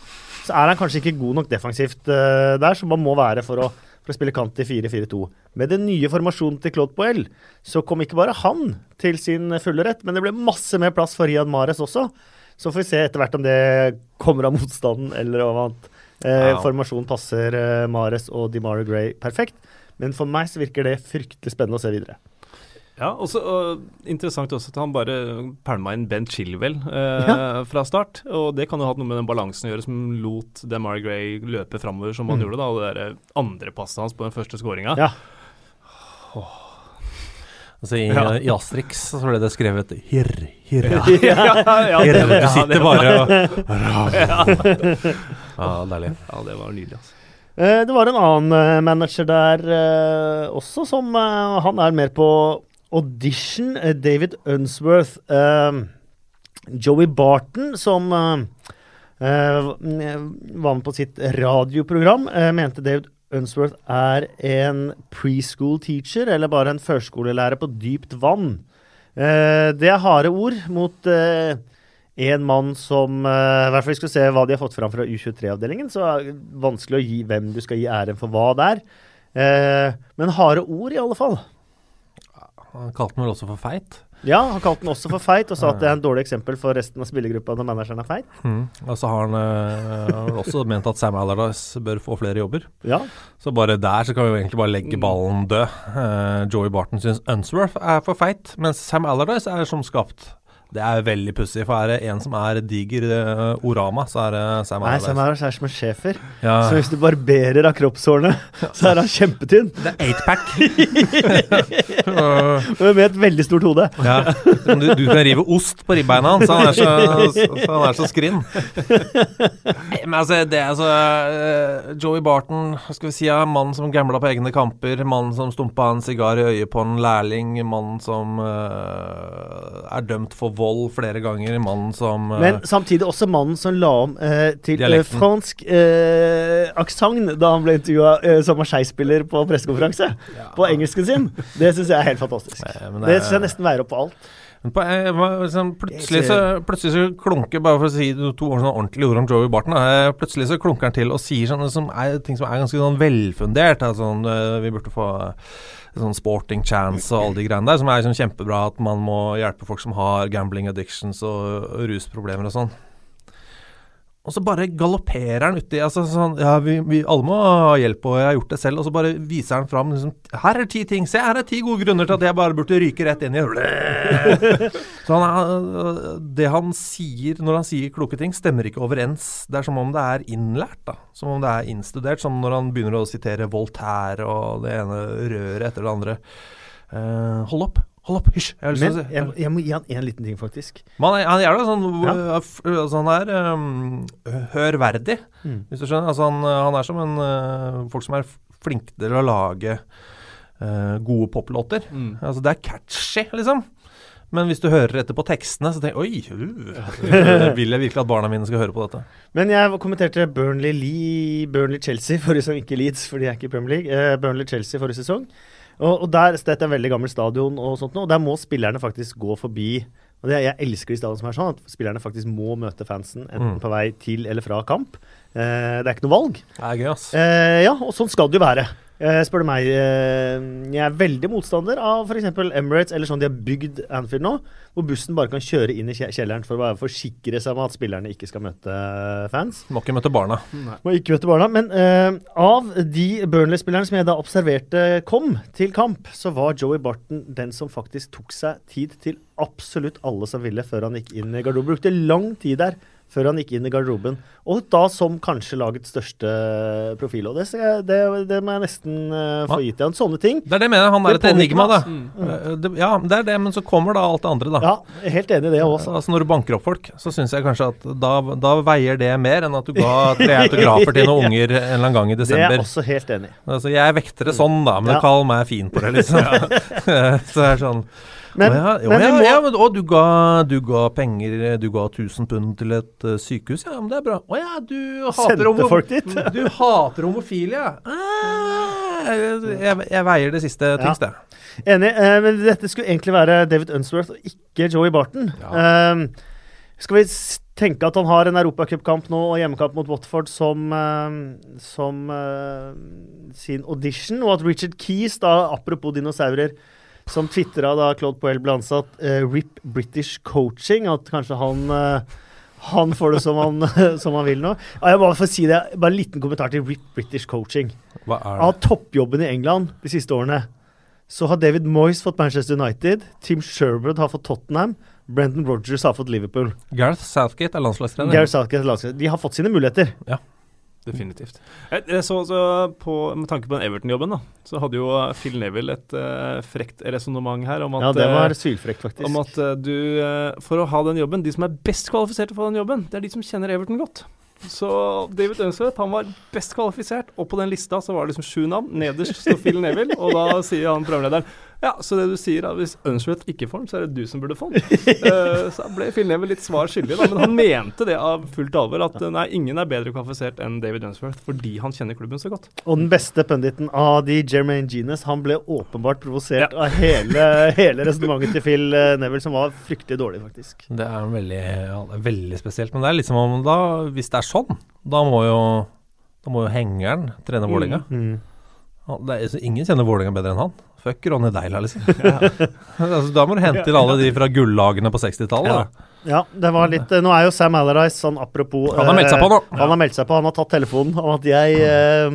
så er han kanskje ikke god nok defensivt uh, der, som man må være for å, for å spille kant i 4-4-2. Med den nye formasjonen til Claude Poel så kom ikke bare han til sin fulle rett, men det ble masse mer plass for Riyad Mares også. Så får vi se etter hvert om det kommer av motstanden eller noe annet. Eh, wow. Formasjonen passer eh, Mares og DeMari Gray perfekt. Men for meg så virker det fryktelig spennende å se videre. Ja, også, og interessant også at han bare pælma inn Ben Chilwell eh, fra start. Og det kan jo ha hatt noe med den balansen å gjøre som lot Demar Gray løpe framover som han Mm. gjorde. da, Og det der andre passet hans på den første skåringa. Ja. Altså i, Ja. I Astrix så ble det skrevet hirr, hirr. ja, Hirr. det- Du ja, sitter bare og Ja, deilig. Ja, det var nydelig, altså. Eh, det var en annen eh, manager der eh, også, som eh, Han er mer på audition. eh, David Unsworth. Eh, Joey Barton, som eh, var med på sitt radioprogram, mente David Unsworth er en preschool teacher, eller bare en førskolelærer på dypt vann. Det er harde ord mot en mann som I hvert fall vi skal se hva de har fått fram fra U23-avdelingen, så er det vanskelig å gi hvem du skal gi æren for hva det er. Men harde ord, i alle fall. Han kalte den vel også for feit. Ja, han kalte den også for feit, og sa at det er en dårlig eksempel for resten av spillergruppa når manageren er feit. Mm. Og så har han øh, også ment at Sam Allardyce bør få flere jobber. Ja. Så bare der så kan vi jo egentlig bare legge ballen død. Uh, Joey Barton syns Unsworth er for feit, mens Sam Allardyce er som skapt. Det er veldig pussig, for er det en som er diger eh, orama, så er det Sam Nei, Sam. Harris er som en schæfer. Ja. Så hvis du barberer av kroppshårene, så er han kjempetynn. Det er eightpack. Med et veldig stort hode. ja. du, du kan rive ost på ribbeina hans, han er så, så, han er så skrinn. Men altså, det er altså eh, Joey Barton, hva skal vi si, er mannen som gambla på egne kamper, mannen som stumpa en sigar i øyet på en lærling, mannen som uh, er dømt for vold flere ganger, mannen som eh, Men samtidig også mannen som la om eh, til eh, fransk eh, aksent da han ble intervjua eh, som Marseille-spiller på pressekonferanse. På engelsken sin. Det syns jeg er helt fantastisk. Nei, men Det syns jeg nesten veier opp på alt. Men på, eh, liksom, plutselig, så, plutselig så klunker Bare for å si to sånn ordentlige ord om Joey Barton da, eh, Plutselig så klunker han til og sier sånne som er, ting som er ganske sånn velfundert. Altså, eh, vi burde få eh, sånn sporting chance og alle de greiene der, som er sånn kjempebra. At man må hjelpe folk som har gambling addictions og rusproblemer og sånn. Og så bare galopperer han uti altså sånn, Ja, vi, vi alle må ha hjelp, og jeg har gjort det selv. Og så bare viser han fram liksom, Her er ti ting. Se, her er ti gode grunner til at jeg bare burde ryke rett inn i Så han det han sier når han sier kloke ting, stemmer ikke overens. Det er som om det er innlært. da Som om det er innstudert. Som når han begynner å sitere Voltaire og det ene røret etter det andre. Uh, hold opp. Hold opp, hysj! Jeg Men si jeg, jeg må gi han én liten ting, faktisk. Man, han, er- da sånn Ja. øh, altså Han er um, hørverdig, Mm. hvis du skjønner. Altså han, han er som en uh, folk som er flinke til å lage uh, gode poplåter. Mm. Altså det er catchy, liksom. Men hvis du hører etter på tekstene, så tenker jeg Oi, uh, vil jeg virkelig at barna mine skal høre på dette? Men jeg kommenterte Burnley-Chelsea Burnley Chelsea forrige sesong, ikke Leeds, for de er ikke i Premier League. Uh, Burnley Chelsea forrige sesong. Og, og der, Dette er et veldig gammelt stadion, og sånt nå, og der må spillerne faktisk gå forbi og det, Jeg elsker de stadionene som er sånn, at spillerne faktisk må møte fansen enten Mm. på vei til eller fra kamp. Eh, det er ikke noe valg. Det er gøy, ass. Eh, ja, og sånn skal det jo være. Eh, spør du meg. Eh, jeg er veldig motstander av f.eks. Emirates, eller sånn de har bygd Anfield nå, hvor bussen bare kan kjøre inn i kjelleren for å bare forsikre seg om at spillerne ikke skal møte fans. Må ikke møte barna. Må ikke møte barna. Men eh, av de Burnley-spillerne som jeg da observerte kom til kamp, så var Joey Barton den som faktisk tok seg tid til absolutt alle som ville, før han gikk inn i garderoben. Brukte lang tid der før han gikk inn i garderoben. Og da som kanskje lagets største profil. Og det, det, det må jeg nesten eh, få gitt igjen. Sånne ting. Det er det jeg mener. Han er et enigma, da. Mm. Ja, det er det, men så kommer da alt det andre, da. Ja, helt enig i det også. Altså Når du banker opp folk, så syns jeg kanskje at da, da veier det mer enn at du ga tre autografer til noen unger en eller annen gang i desember. Det er også helt enig. Altså Jeg vekter det sånn, da, men Ja. kall meg fin på det, liksom. så det er sånn Men, å ja, å men ja, må ja, men, å, du, ga, du ga penger Du ga 1000 pund til et uh, sykehus, ja, men det er bra. Å ja, du hater homo. Du hater homofile, ja. Ah, jeg, jeg veier det siste Ja. tyngst, jeg. Enig. eh, men dette skulle egentlig være David Unsworth og ikke Joey Barton. Eh, skal vi tenke at han har en europacupkamp nå og hjemmekamp mot Watford som, eh, som eh, sin audition, og at Richard Keys, da, apropos dinosaurer, som tvitra da Claude Poel ble ansatt, eh, RIP British Coaching, at kanskje han eh, han får det som han, som han vil nå. Ja, jeg må bare få si det, bare en liten kommentar til RIP British Coaching. Hva er Av toppjobben i England de siste årene, så har David Moyes fått Manchester United, Tim Sherwood har fått Tottenham, Brendan Rodgers har fått Liverpool. Gareth Southgate er landslagstrener. Gareth Southgate er landslagstrener. De har fått sine muligheter. Definitivt. Jeg, så, så på, Med tanke på den Everton-jobben, da, så hadde jo Phil Neville et uh, frekt resonnement her om at, Ja, det var eh, sylfrekt, faktisk. om at uh, du uh, For å ha den jobben, de som er best kvalifisert for den jobben, det er de som kjenner Everton godt. Så David Unsworth han var best kvalifisert, og på den lista så var det liksom sju navn. Nederst står Phil Neville, og da sier han programlederen ja, så det du sier er hvis Unsworth ikke får den, så er det du som burde få den. uh, så ble Phil Neville litt svar skyldig, da, men han mente det av fullt alvor. At eh, nei, ingen er bedre kvalifisert enn David Unsworth fordi han kjenner klubben så godt. Og den beste punditen av de, Jermaine Genes, han ble åpenbart provosert av hele, hele resonnementet til Phil eh, Neville, som var fryktelig dårlig, faktisk. Det er veldig, ja, det er veldig spesielt. Men det er liksom om da, hvis det er sånn, da må jo, da må jo hengeren trene Vålerenga. Mm. mm. Ingen kjenner Vålerenga bedre enn han. Fuck Ronny Deila, liksom. altså, da må du hente inn alle de fra gullagene på 60-tallet. Ja. Ja, det var litt eh, Nå er jo Sam Alarise sånn apropos Han har meldt seg på nå. eh, Han har meldt seg på, han har tatt telefonen om at jeg eh,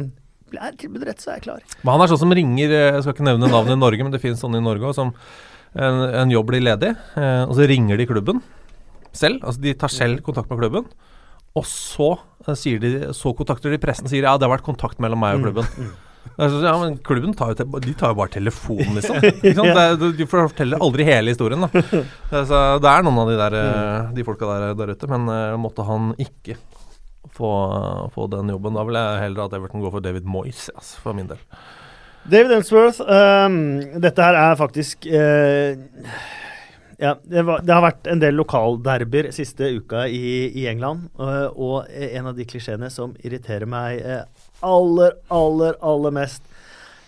er tilbudt rett, så er jeg klar. Men han er sånn som ringer eh, Jeg skal ikke nevne navnet i Norge, men det finnes sånne i Norge òg, som en, en jobb blir ledig, eh, og så ringer de klubben selv. Altså de tar selv kontakt med klubben. Og så, sier de, så kontakter de pressen og sier ja, det har vært kontakt mellom meg og klubben. Det er sånn, ja, men Klubben tar jo, de tar jo bare telefonen, liksom. Det de forteller aldri hele historien. da Så det er noen av de der eh, De folka der, der ute, men eh, måtte han ikke få, få den jobben. Da vil jeg heller at Everton går for David Moyes, altså, for min del. David Ellsworth, um, dette her er faktisk uh, ja, det, var, det har vært en del lokalderber siste uka i, i England. uh, og en av de klisjeene som irriterer meg eh, aller, aller, aller mest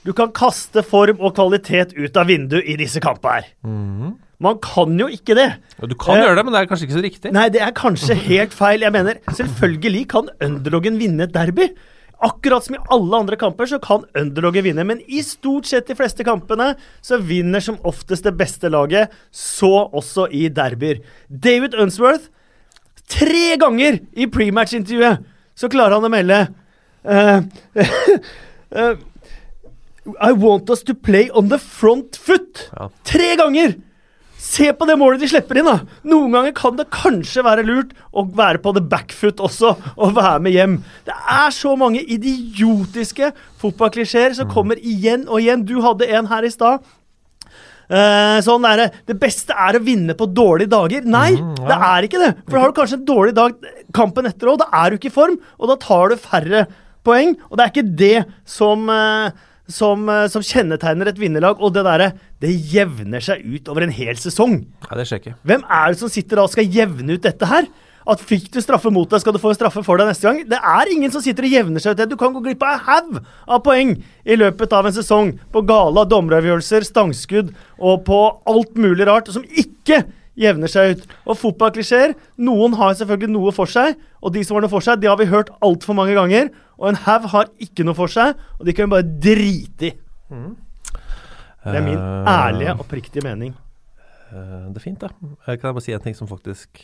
Du kan kaste form og kvalitet ut av vinduet i disse kampene her. Mm. Man kan jo ikke det. Ja, Du kan Eh, gjøre det, men det er kanskje ikke så riktig. Nei, det er kanskje helt feil. Jeg mener, selvfølgelig kan underdogen vinne et derby. Akkurat som i alle andre kamper så kan underdogen vinne, men i stort sett de fleste kampene så vinner som oftest det beste laget, så også i derbyer. David Unsworth, tre ganger i prematch-intervjuet så klarer han å melde eh, I want us to play on the front foot. Ja. Tre ganger! Se på det målet de slipper inn, da! Noen ganger kan det kanskje være lurt å være på the backfoot også, og være med hjem. Det er så mange idiotiske fotballklisjeer som kommer igjen og igjen. Du hadde en her i stad. Uh, sånn er det. Det beste er å vinne på dårlige dager. Nei, det er ikke det. For har du kanskje en dårlig dag kampen etter òg, da er du ikke i form, og da tar du færre poeng. Og det er ikke det som eh, som, eh, som kjennetegner et vinnerlag, og det derre Det jevner seg ut over en hel sesong. Nei, det skjer ikke. Hvem er det som sitter da og skal jevne ut dette her? At fikk du straffe mot deg, skal du få en straffe for deg neste gang? Det er ingen som sitter og jevner seg ut det. Du kan gå glipp av en haug av poeng i løpet av en sesong på gala, dommeravgjørelser, stangskudd og på alt mulig rart som ikke jevner seg ut. Og fotballklisjeer Noen har selvfølgelig noe for seg, og de som har noe for seg, det har vi hørt altfor mange ganger. Og en haug har ikke noe for seg, og de kan vi bare drite i. Det er min Eh, ærlige, oppriktige mening. Uh, det er fint, da. Jeg Kan jeg bare si en ting som faktisk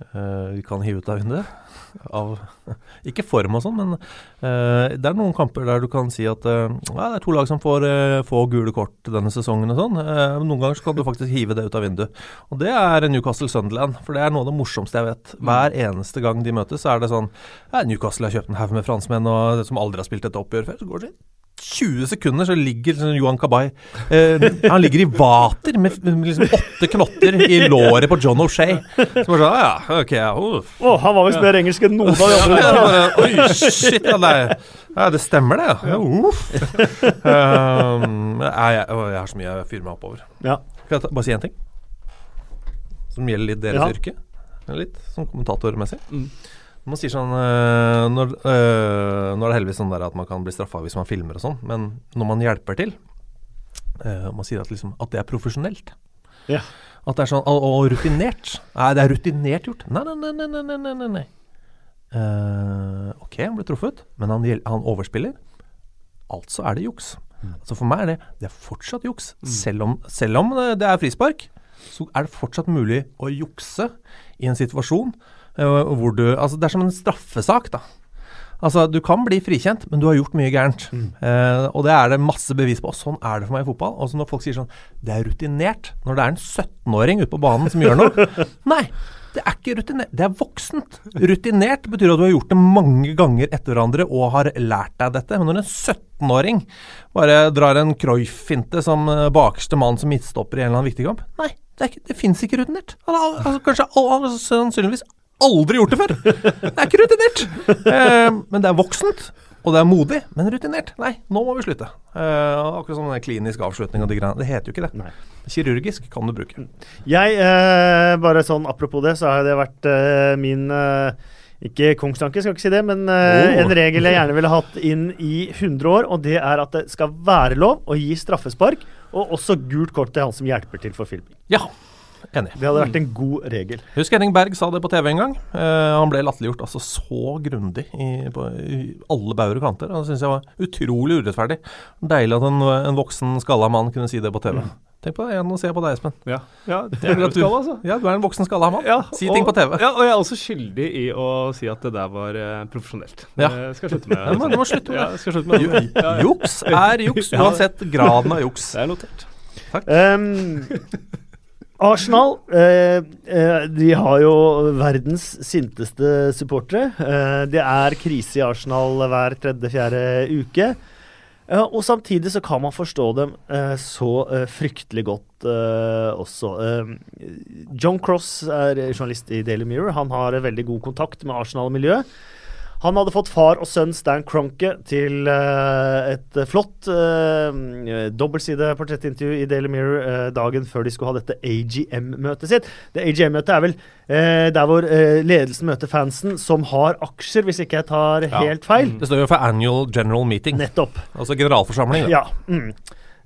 eh, vi kan hive ut av vinduet. Av, ikke form og sånn, men uh, det er noen kamper der du kan si at uh, ja, det er to lag som får uh, få gule kort denne sesongen og sånn. Eh, noen ganger så kan du faktisk hive det ut av vinduet. Og det er Newcastle Sunderland, for det er noe av det morsomste jeg vet. Hver eneste gang de møtes, så er det sånn ja, Newcastle har kjøpt en haug med franskmenn og, som aldri har spilt et oppgjør før. Så går det 20 sekunder så ligger liksom Johan Kabay eh, Han ligger i vater med, med liksom åtte knotter i låret på John O'Shay. Så bare sånn, ja, ok, ja, uff. oh, han var visst mer engelsk enn noen av de Ja, bare, Oi, shit, ja, det, ja, det stemmer det, ja. ja uff. Um, jeg, jeg, har så mye jeg fyrer meg opp over. Ja. Skal jeg bare si én ting? Som gjelder litt deres Ja. yrke? Litt sånn kommentatormessig. Mm. Man sier sånn øh, når, øh, Nå er det heldigvis sånn der at man kan bli straffa hvis man filmer og sånn, men når man hjelper til øh, Man sier at, liksom, at det er profesjonelt. Ja. At det er sånn Og, og rutinert. Nei, det er rutinert gjort. Nei, nei, nei, nei, nei, nei, nei. Eh, ok, han ble truffet, men han, han overspiller. Altså er det juks. Altså For meg er det Det er fortsatt juks. Selv, om, selv om det er frispark, så er det fortsatt mulig å jukse i en situasjon eh, hvor du Altså, det er som en straffesak, da. Altså, Du kan bli frikjent, men du har gjort mye gærent. Eh, og det er det masse bevis på. Sånn er det for meg i fotball. Og så når folk sier sånn Det er rutinert. Når det er en 17-åring ute på banen som gjør noe. Nei, det er ikke rutinert. Det er voksent. Rutinert betyr at du har gjort det mange ganger etter hverandre og har lært deg dette. Men når en 17-åring bare drar en Cruyff-finte som eh, bakerste mann som midtstopper i en eller annen viktig kamp Nei, det, er ikke- det fins ikke rutinert. Han har altså, kanskje sannsynligvis aldri gjort det før. Det er ikke rutinert. Eh, men det er voksent. Og det er modig, men rutinert. Nei, nå må vi slutte. Eh, akkurat som den klinisk avslutning og de greiene. Det heter jo ikke det. Nei. Kirurgisk kan du bruke. Jeg, eh, bare sånn apropos det, så har det vært eh, min eh, ikke kongstanke, skal ikke si det, men Oh. en regel jeg gjerne ville hatt inn i 100 år, og det er at det skal være lov å gi straffespark, og også gult kort til han som hjelper til for filming. Ja, enig. Det hadde vært en god regel. Husk Henning Berg sa det på TV en gang. Uh, han ble latterliggjort altså så grundig i, på, i alle bauger og kanter. Det syns jeg var utrolig urettferdig. Deilig at en, en voksen skalla mann kunne si det på TV. Tenk på det igjen og se på deg, Espen. Ja, ja det er du, skall, altså. Ja, du er en voksen skalla mann. Ja, si og- ting på TV. Ja, og jeg er også skyldig i å si at det der var eh, profesjonelt. Ja. Det skal jeg slutte med. Ja, du må slutte med det. Ja, skal slutte med det. Juks er juks, uansett graden av juks. Det er notert. Um, Arsenal eh, eh, de har jo verdens sinteste supportere. Eh, det er krise i Arsenal hver tredje-fjerde uke. Eh, og samtidig så kan man forstå dem eh, så eh, fryktelig godt også. John Cross er journalist i Daily Mirror. Han har veldig god kontakt med Arsenal-miljøet. Han hadde fått far og sønn Stan Cronke til uh, et eh, flott uh, dobbeltside portrettintervju i Daily Mirror uh, dagen før de skulle ha dette AGM-møtet sitt. Det AGM-møtet er vel uh, der hvor eh, ledelsen møter fansen som har aksjer, hvis ikke jeg tar Ja. helt feil. Det står jo for Annual General Meeting, Nettopp. altså generalforsamling. Ja. Mm.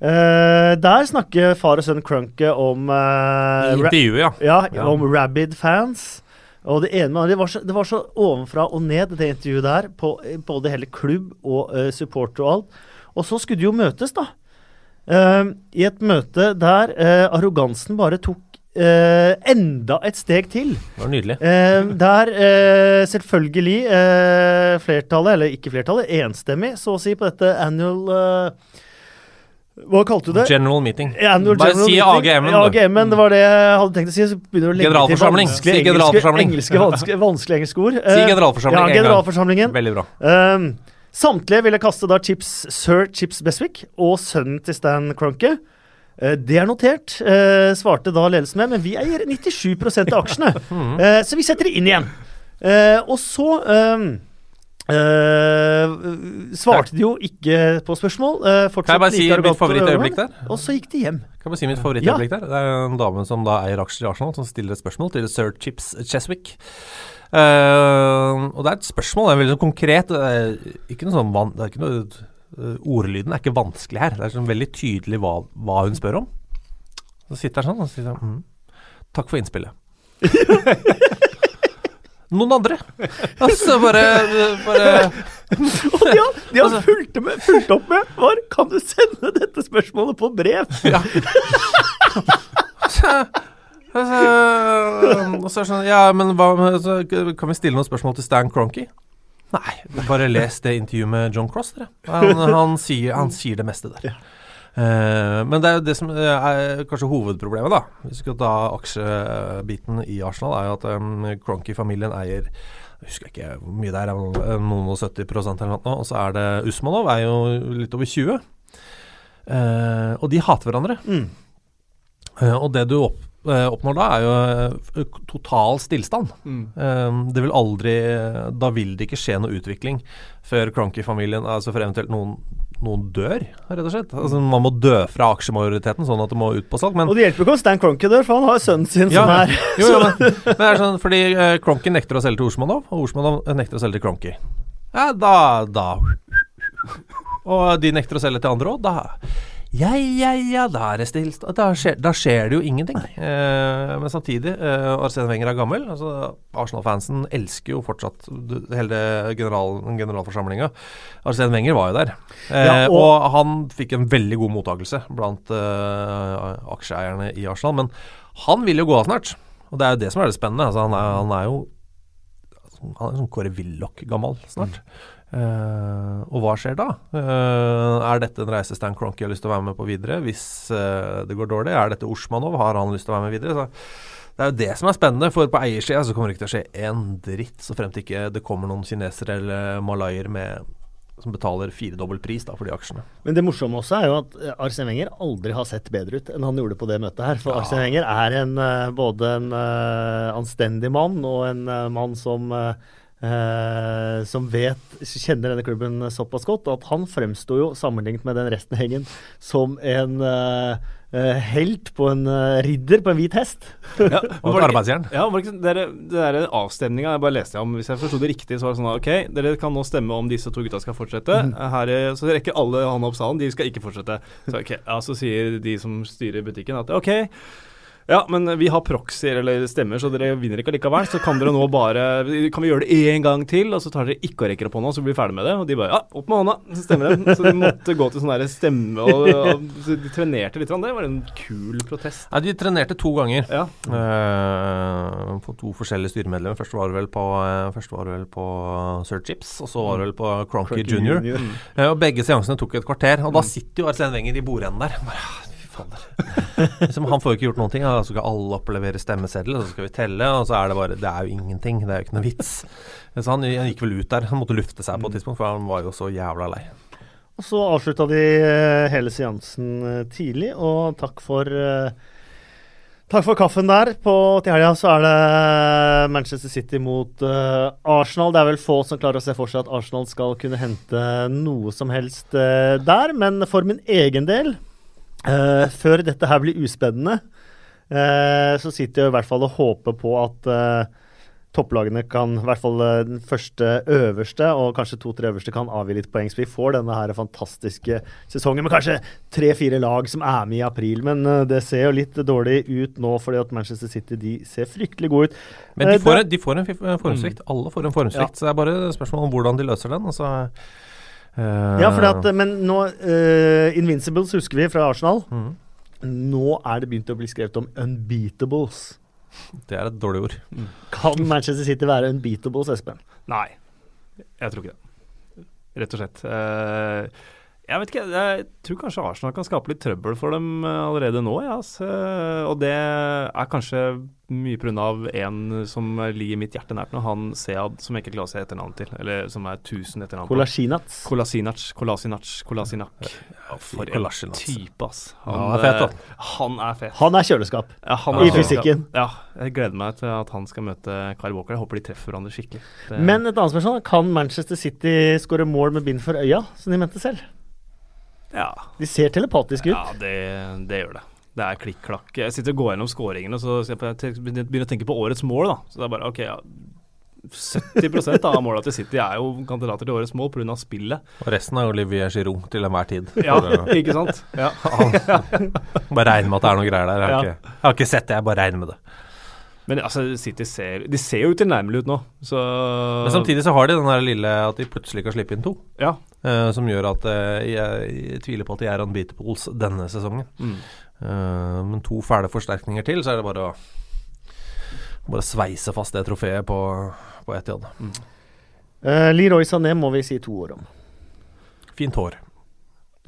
Uh, der snakker far og sønn Crunke om I eh, intervjuet, ja. ja, Ja. om rabid fans. Og det ene med det var, så, det var så ovenfra og ned, det intervjuet der, på både hele klubb og uh, supporter og alt. Og så skulle de jo møtes, da. Uh, I et møte der uh, arrogansen bare tok Uh, enda et steg til. Det var nydelig. Uh, der uh, selvfølgelig flertallet, eller ikke flertallet, enstemmig, så å si, på dette annual Hva kalte du det? General Meeting. Annual Bare General si AGM-en, AGM-en, det var det jeg hadde tenkt å si. Så begynner du å legge til Generalforsamling. vanskelige Si generalforsamling. engelske vanskelige, vanskelige engelske ord. Si Eh, generalforsamling ja, generalforsamlingen. Veldig bra. Um, samtlige ville kaste da Chips, sir Chips Beswick og sønnen til Stan Cronke. Uh, det er notert, uh, svarte da ledelsen med, men vi eier 97% av aksjene. Eh, så vi setter det inn igjen. Eh, og så um, eh, svarte jo ikke på spørsmål. eh, Kan jeg bare si mitt favorittøyeblikk der? Og så gikk de hjem. Kan jeg bare si mitt favorittøyeblikk der? Det er en dame som da eier aksjer i Arsenal, som stiller et spørsmål til sir Chips Cheswick. Uh, og det er et spørsmål, det er veldig konkret. Det ikke noe sånn van, det er ikke noe, Ordlyden er ikke vanskelig her. Det er sånn veldig tydelig hva, hva hun spør om. Så sitter hun sånn og sier sånn mm, Takk for innspillet. Noen andre? Altså bare, bare Og de har, de har Altså- fulgt, med, fulgt opp med var Kan du sende dette spørsmålet på brev? Og så er det sånn Ja, men hva med Kan vi stille noen spørsmål til Stan Cronky? Nei, bare les det intervjuet med John Cross, dere. Han, han, sier, han sier det meste der. Uh, men det er jo det som er kanskje hovedproblemet, da. Hvis vi skal ta aksjebiten i Arsenal, er jo at um, Cronky-familien eier jeg husker ikke hvor mye det er, noen og 70 eller noe. Og så er det Usmanov, er jo litt over 20. Uh, og de hater hverandre. Mm. Uh, og det du opp, uh, oppnår da, er jo total stillstand. Mm. det vil aldri Da vil det ikke skje noe utvikling før Cronky-familien Altså for eventuelt noen noen dør, rett og slett. Altså, man må dø fra aksjemajoriteten, sånn at det må ut på salg. Men, og det hjelper ikke om Stan Cronky dør, for han har sønnen sin ja, som er jo, jo, men, men, det er sånn, Fordi uh, Cronky nekter å selge til Osmanov, og Osmanov nekter å selge til Cronky. Ja, da, da Og de nekter å selge til andre òg. Da ja, ja, ja, da er det stilt. Da skjer, da skjer det jo ingenting. Eh, men samtidig, eh, Arsene Wenger er gammel. Altså, Arsenal-fansen elsker jo fortsatt hele general, generalforsamlinga. Arsene Wenger var jo der. Eh, Ja, og- og, han fikk en veldig god mottakelse blant eh, aksjeeierne i Arsenal. Men han vil jo gå av snart. Og det er jo det som er det spennende. Altså, han, er, han er jo Han er sånn Kåre Willoch-gammel snart. Eh, og hva skjer da? Uh, er dette en reise Stan Cronky har lyst til å være med på videre? Hvis uh, det går dårlig, er dette Osmanov? Har han lyst til å være med videre? Så det er jo det som er spennende, for på eiersida så kommer det ikke til å skje en dritt, så frem til ikke det kommer noen kinesere eller malayer med som betaler firedobbel pris da, for de aksjene. Men det morsomme også er jo at Arsen Wenger aldri har sett bedre ut enn han gjorde på det møtet her. For Arsene Wenger er en, både en anstendig mann og en mann som eh, eh, som vet, kjenner denne klubben såpass godt, at han fremsto jo, sammenlignet med den resten av gjengen, som en uh, uh, helt på en ridder på en hvit hest. Ja, Og arbeidsjern. Ja, var det det der, avstemninga jeg bare leste om, hvis jeg forsto det riktig, så var det sånn at, ok, dere kan nå stemme om disse to gutta skal fortsette. Her, er- så rekker alle hånda opp salen, de skal ikke fortsette. Så, okay, ja, så sier de som styrer butikken at ok, ja, men vi har proxyer eller stemmer, så dere vinner ikke allikevel. Så kan dere nå bare Kan vi gjøre det én gang til, og så tar dere ikke og rekker opp hånda, så blir vi ferdig med det. Og de bare ja, opp med hånda, så stemmer det. Så de måtte gå til sånn der stemme og, og så De trenerte litt. Det var en kul protest. Nei, de trenerte to ganger. Ja. Eh, på to forskjellige styremedlemmer. Først var det vel på, eh, først var det vel på Sir Chips, og så var det vel på Cronky Junior. Junior. Eh, og begge seansene tok et kvarter, og da sitter jo Arsene Wenger i bordenden der. Bare, fader. liksom, han får jo ikke gjort noen ting. så skal alle opplevere stemmeseddel, og så skal vi telle, og så er det bare Det er jo ingenting. Det er jo ikke noe vits. Så han, han gikk vel ut der. Han måtte lufte seg på et tidspunkt, for han var jo så jævla lei. Og så avslutta de eh, hele seansen eh, tidlig, og takk for eh, Takk for kaffen der. På, til helga så er det Manchester City mot uh, Arsenal. Det er vel få som klarer å se for seg at Arsenal skal kunne hente noe som helst uh, der. Men for min egen del, eh, før dette her blir uspennende, uh, så sitter jeg i hvert fall og håper på at uh, topplagene kan, i hvert fall den første øverste, og kanskje to-tre øverste, kan avgi litt poeng. Så vi får denne her fantastiske sesongen med kanskje tre-fire lag som er med i april. Men det ser jo litt dårlig ut nå, fordi at Manchester City de ser fryktelig gode ut. Men de får, en- de får en en formsvikt. Alle får en formsvikt. Så det er bare spørsmål om hvordan de løser den. Og så, for Ja, fordi at, men nå eh, Invincibles husker vi fra Arsenal. Mm. Nå er det begynt å bli skrevet om unbeatables. Det er et dårlig ord. Kan Manchester City være unbeatables, Espen? Nei, jeg tror ikke det. Rett og slett. Eh, jeg vet ikke, jeg tror kanskje Arsenal kan skape litt trøbbel for dem eh, allerede nå. Ja. Eh, og det er kanskje mye pga. en som ligger mitt hjerte nært nå, han Sead, som jeg ikke klarer å se etternavnet til. Eller som er 1000 etternavn Kolasinac. Kolasinac, Kolasinac, Kolasinac. Ja, for en type, ass. Ja, han er fet, da. eh, Han er fet. Han er kjøleskap. Ja, han I er- fysikken. Ja, jeg gleder meg til at han skal møte Kyle Walker. Jeg håper de treffer hverandre skikkelig. Det- Men et annet spørsmål. Kan Manchester City skåre mål med bind for øya, som de mente selv? Ja, De ser telepatiske ut. Ja, det, det gjør det. Det er klikk-klakk. Jeg sitter og går gjennom scoringene og så begynner jeg å tenke på årets mål. da Så det er bare OK, ja 70% av måla til City er jo kandidater til årets mål pga. spillet. Og resten er Olivier Giroud til enhver tid. Ja, ikke sant? Ja. Bare regner med at det er noe greier der. Jeg har, Ja. ikke, jeg har ikke sett det, jeg bare regner med det. Men altså, City ser De ser jo tilnærmelig ut nå, så Men samtidig så har de den der lille at de plutselig kan slippe inn to. Ja. Eh, som gjør at uh, jeg, jeg tviler på at de er unbeatables denne sesongen. Mm. Uh, men to fæle forsterkninger til, så er det bare å bare sveise fast det trofeet på, på Etiad. Mm. Uh, Leroy Sané må vi si to år om. Fint hår.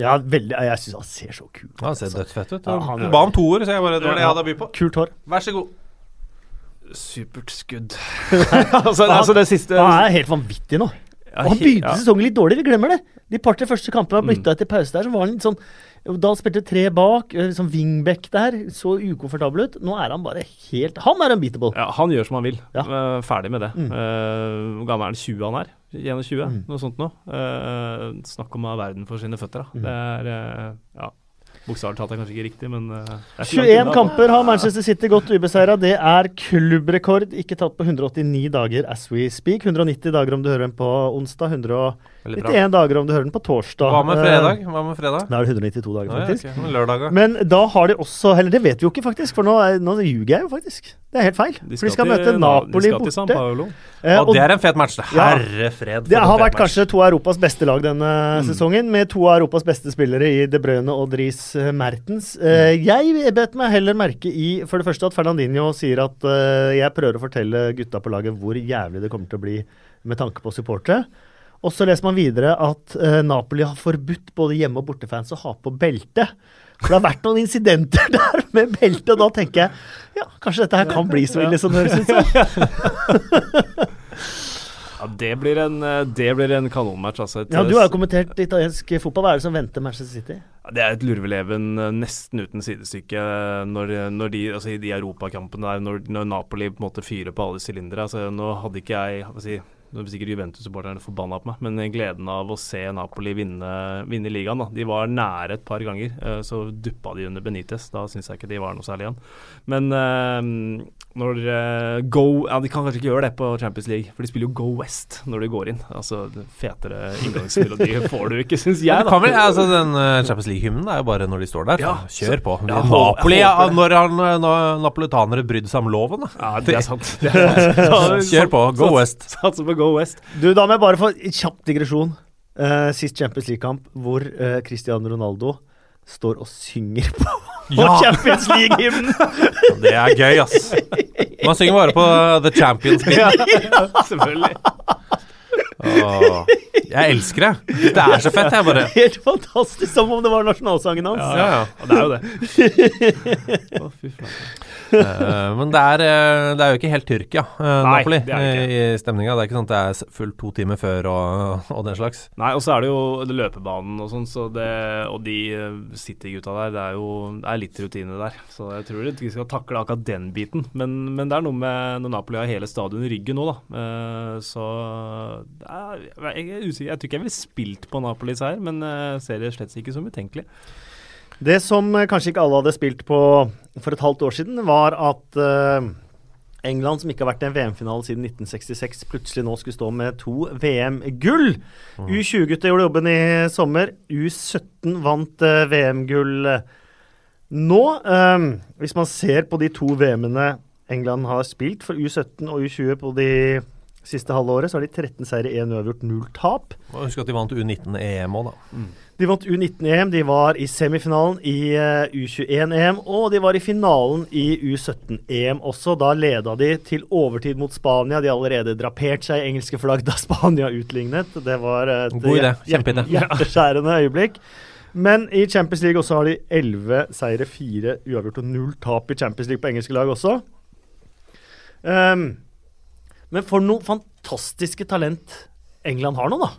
Ja, veldig, jeg syns han ser så kul ut. Han ser dødsfett ut. Ja, han ba om to år, så jeg bare, det var det jeg hadde å by på. Kult hår. Vær så god. Supert skudd. altså, altså, det siste Han er helt vanvittig nå. Og han begynte ja. sesongen litt dårlig, vi glemmer det. De par-tre første kampene han bytta etter pause der, så var han litt sånn Da spilte tre bak, sånn wingback der, så ukomfortabel ut. Nå er han bare helt Han er unbeatable. Ja, han gjør som han vil. Ja. Uh, ferdig med det. Mm. Uh, hvor gammel er han? 20 han er? 21? Mm. Noe sånt noe. Uh, snakk om å ha verden for sine føtter, da. Mm. Det er Ja. Bokstavelig talt er kanskje ikke riktig, men uh, 21 kamper har Manchester City gått ubeseira. Det er klubbrekord, ikke tatt på 189 dager as we speak. 190 dager om du hører dem på onsdag. 191 dager om du hører den på torsdag. Hva med fredag? Hva med fredag? Da er det 192 dager, faktisk. Ah, ja, okay. Men da har de også Eller det vet vi jo ikke, faktisk, for nå, nå ljuger jeg jo faktisk. Det er helt feil. De for de skal møte Napoli de skal borte. Eh, og, og, det er en fet match. Herre fred. Det har vært kanskje to av Europas beste lag denne mm. sesongen, med to av Europas beste spillere i De Bruyne og Dries eh, Mertens. Uh, jeg bet meg heller merke i for det første at Fernandinho sier at jeg prøver å fortelle gutta på laget hvor jævlig det kommer til å bli med tanke på supportere. Og så leser man videre at uh, Napoli har forbudt både hjemme- og bortefans å ha på belte. For det har vært noen incidenter der med belte, og da tenker jeg ja, kanskje dette her kan bli så ille som det høres ut som. Ja, det blir en, det blir en kanonmatch. Altså. ja, Du har jo kommentert italiensk fotball. Hva er det som venter Manchester City? Det er et lurveleven eh, nesten uten sidestykke når, når de, altså i de europakampene der, når, når, Napoli på en måte fyrer på alle sylindere. Altså, nå hadde ikke jeg hva si, nå er sikkert Juventus-supporterne forbanna på meg, men gleden av å se Napoli vinne, vinne ligaen da. De var nære et par ganger. Uh, så duppa de under Benitez. Da syns jeg ikke de var noe særlig igjen. Men uh, når uh, Go Ja, de kan kanskje ikke gjøre det på Champions League, for de spiller jo Go West når de går inn. Altså, fetere inngangsmelodi får du ikke, syns jeg. Da. Vel, altså, den Champions League-hymnen er jo bare når de står der. Ja, Kjør på. Ja, Napoli, ja, når, han, når napolitanere brydde seg om loven, da. Ja, det er sant. Det er sant. Kjør på. Go West. Satser på Go Go West. Du, Da må jeg bare få kjapp digresjon. Uh, sist Champions League-kamp hvor uh, Cristiano Ronaldo står og synger på, ja. Champions League-hymnen! det er gøy, ass. Man synger bare på uh, The Champions League. ja, selvfølgelig. Åh, jeg elsker det. Det er så fett, jeg bare. Helt fantastisk, som om det var nasjonalsangen hans. Ja, ja. ja. det er jo det. Å, fy flate. uh, men det er, eh, det er, jo ikke helt Tyrkia, uh, Nei, Napoli, i stemninga. Det er ikke sånn at det er fullt to timer før og, og den slags. Nei, og så er det jo løpebanen og sånn, så og de City-gutta der, det er jo det er litt rutine der. Så jeg tror vi skal takle akkurat den biten. Men, men, det er noe med når Napoli har hele stadionet i ryggen nå, da. Uh, så er, jeg, er usikker. Jeg tror ikke jeg ville spilt på Napolis her, men ser det slett ikke som utenkelig. Det som eh, kanskje ikke alle hadde spilt på for et halvt år siden, var at uh, England, som ikke har vært i en VM-finale siden 1966, plutselig nå skulle stå med to VM-gull. Mm. U20-gutta gjorde jobben i sommer. U17 vant VM-gull nå. Hvis man ser på de to VM-ene England har spilt for U17 og U20 på de siste halve året, så har de 13 seire, 1 uavgjort, 0 tap. Og Husk at de vant U19-EM òg, da. Mm. De vant U19-EM, de var i semifinalen i uh, eh, U21-EM, og de var i finalen i U17-EM også. Da leda de til overtid mot Spania. De allerede drapert seg i engelske flagg da Spania utlignet. Det var et. Hjerteskjærende øyeblikk. Men i Champions League også har de 11 seire, 4 uavgjort og 0 tap i Champions League på engelske lag også. Um, men for noe fantastiske talent England har nå, da.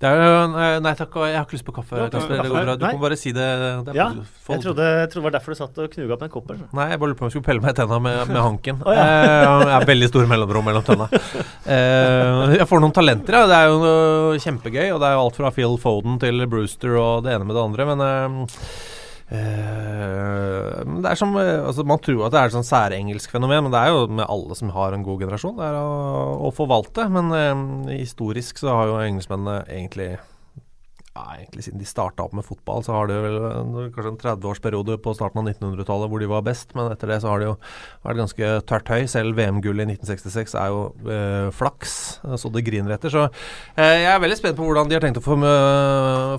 Er, nei takk, jeg har ikke lyst på kaffe. Ja, Kasper, det går bra. Du nei. kan bare si det. det ja, jeg trodde, jeg trodde, det var derfor du satt og knuga på en koppen. Nei, jeg bare lurte på om jeg skulle pelle meg i tenna med, med hanken. oh, ja. eh, jeg har veldig store mellomrom mellom tenna. Eh, jeg får noen talenter, ja. Det er jo kjempegøy. Og det er jo alt fra Phil Foden til Brewster og det ene med det andre. Men eh, Uh, det er som, eh, altså Man tror at det er et sånn særengelsk fenomen, men det er jo med alle som har en god generasjon. Det er å, å forvalte. Men uh, historisk så har jo engelskmennene egentlig ja, egentlig siden de starta opp med fotball, så har det vel kanskje en 30-årsperiode på starten av 1900-tallet hvor de var best, men etter det så har de jo vært ganske tørt høy. Selv VM-gullet i 1966 er jo eh, flaks, så det griner etter. Så eh, jeg er veldig spent på hvordan de har tenkt å for,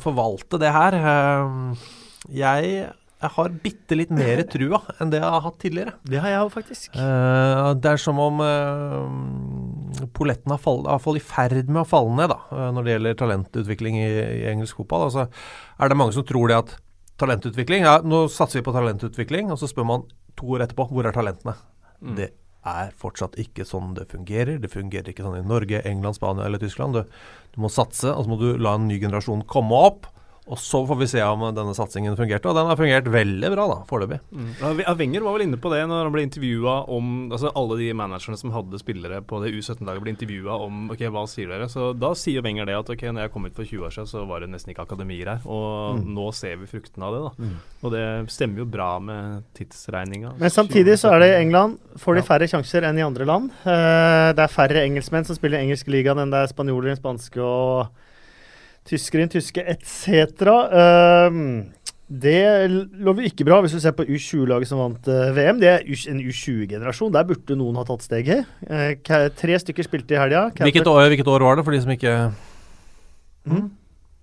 forvalte det her. Eh, jeg jeg har bitte litt mer trua enn det jeg har hatt tidligere. Det har jeg òg, faktisk. Uh, det er som om uh, polletten har fall- er i ferd med å falle ned da, eh, når det gjelder talentutvikling i, i engelsk fotball. Altså, er det mange som tror det at talentutvikling ja, Nå satser vi på talentutvikling, og så spør man to år etterpå hvor er talentene. Mm. Det er fortsatt ikke sånn det fungerer. Det fungerer ikke sånn i Norge, England, Spania eller Tyskland. Du, du må satse, og så må du la en ny generasjon komme opp. Og så får vi se om denne satsingen fungerte. Og den har fungert veldig bra, da, foreløpig. Mm. Ja, Wenger var vel inne på det når han ble intervjua om altså Alle de managerne som hadde spillere på det U17-laget, ble intervjua om ok, hva sier dere. Så Da sier Wenger det at ok, når jeg kom ut for 20 år siden, så var det nesten ikke akademier her. Og Mm. nå ser vi fruktene av det. da Mm. Og det stemmer jo bra med tidsregninga. Men samtidig så er det i England får de færre sjanser enn i andre land. Eh, det er færre engelskmenn som spiller i engelsk ligaen enn det er spanjoler, spanske og tyskere, tyske etc. Uh, det lover ikke bra hvis du ser på U20-laget som vant eh, VM. Det er en U20-generasjon. Der burde noen ha tatt steget. Eh, tre stykker spilte i helga. Hvilket år, hvilket år var det, for de som ikke Mm.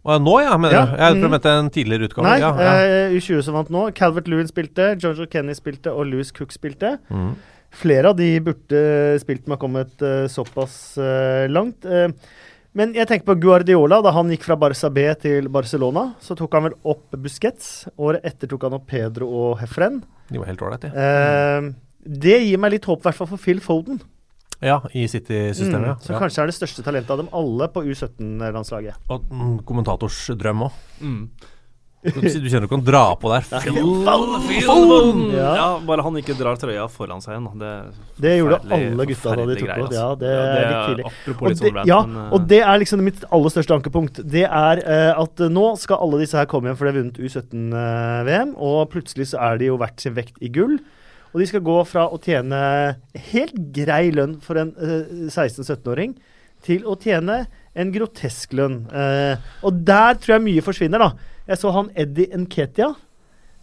Nå, ja, mener Ja, du? Jeg prøvde tror du mente en tidligere utgave. Nei, ja, ja. eh, U20 som vant nå. Calvert Lewin spilte, George Kenny spilte og Louis Cook spilte. Mm. Flere av de burde spilt med å ha kommet såpass langt. Men jeg tenker på Guardiola. Da han gikk fra Barca B til Barcelona, så tok han vel opp Busquets. Året etter tok han opp Pedro og Hefren. De var helt ålreite. Eh, det gir meg litt håp, i hvert fall for Phil Foden. Ja, i City-systemet. Mm, ja. som ja. kanskje er det største talentet av dem alle på U17-landslaget. Og mm, kommentators drøm òg. Mm. Du, kjenner du kan dra på der. Ja. Ja. bare han ikke drar trøya foran seg igjen. da. Det, er Det gjorde alle gutta da de tok på. Ja, det er litt tidlig. Og det, sånn ja, eh, og det er liksom mitt aller største ankepunkt. Det er uh, at eh, nå skal alle disse her komme hjem, for de har vunnet U17-VM. og plutselig så er de jo verdt sin vekt i gull. Og de skal gå fra å tjene helt grei lønn for en uh, 16-17-åring til å tjene en grotesk lønn. Eh, og der tror jeg mye forsvinner, da. Jeg så han Eddie Nketia,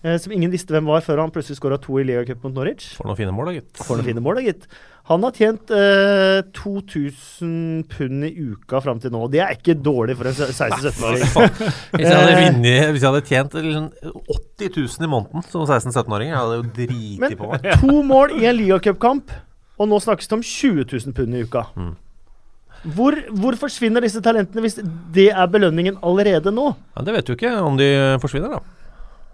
eh, som ingen visste hvem var før han plutselig skåra to i Lega Cup mot Norwich. For noen fine mål, da, gitt. For noen fine mål, da, gitt. Han har tjent eh, 2000 pund i uka fram til nå. Det er ikke dårlig for en 16-17-åring. Hvis jeg hadde vunnet Hvis jeg hadde tjent liksom 80 000 i måneden som 16-17-åring, hadde jeg jo driti på meg. Men to mål i en ligacupkamp, og nå snakkes det om 20 000 pund i uka. Mm. Hvor, hvor forsvinner disse talentene hvis det er belønningen allerede nå? Ja, det vet du ikke om de forsvinner, da.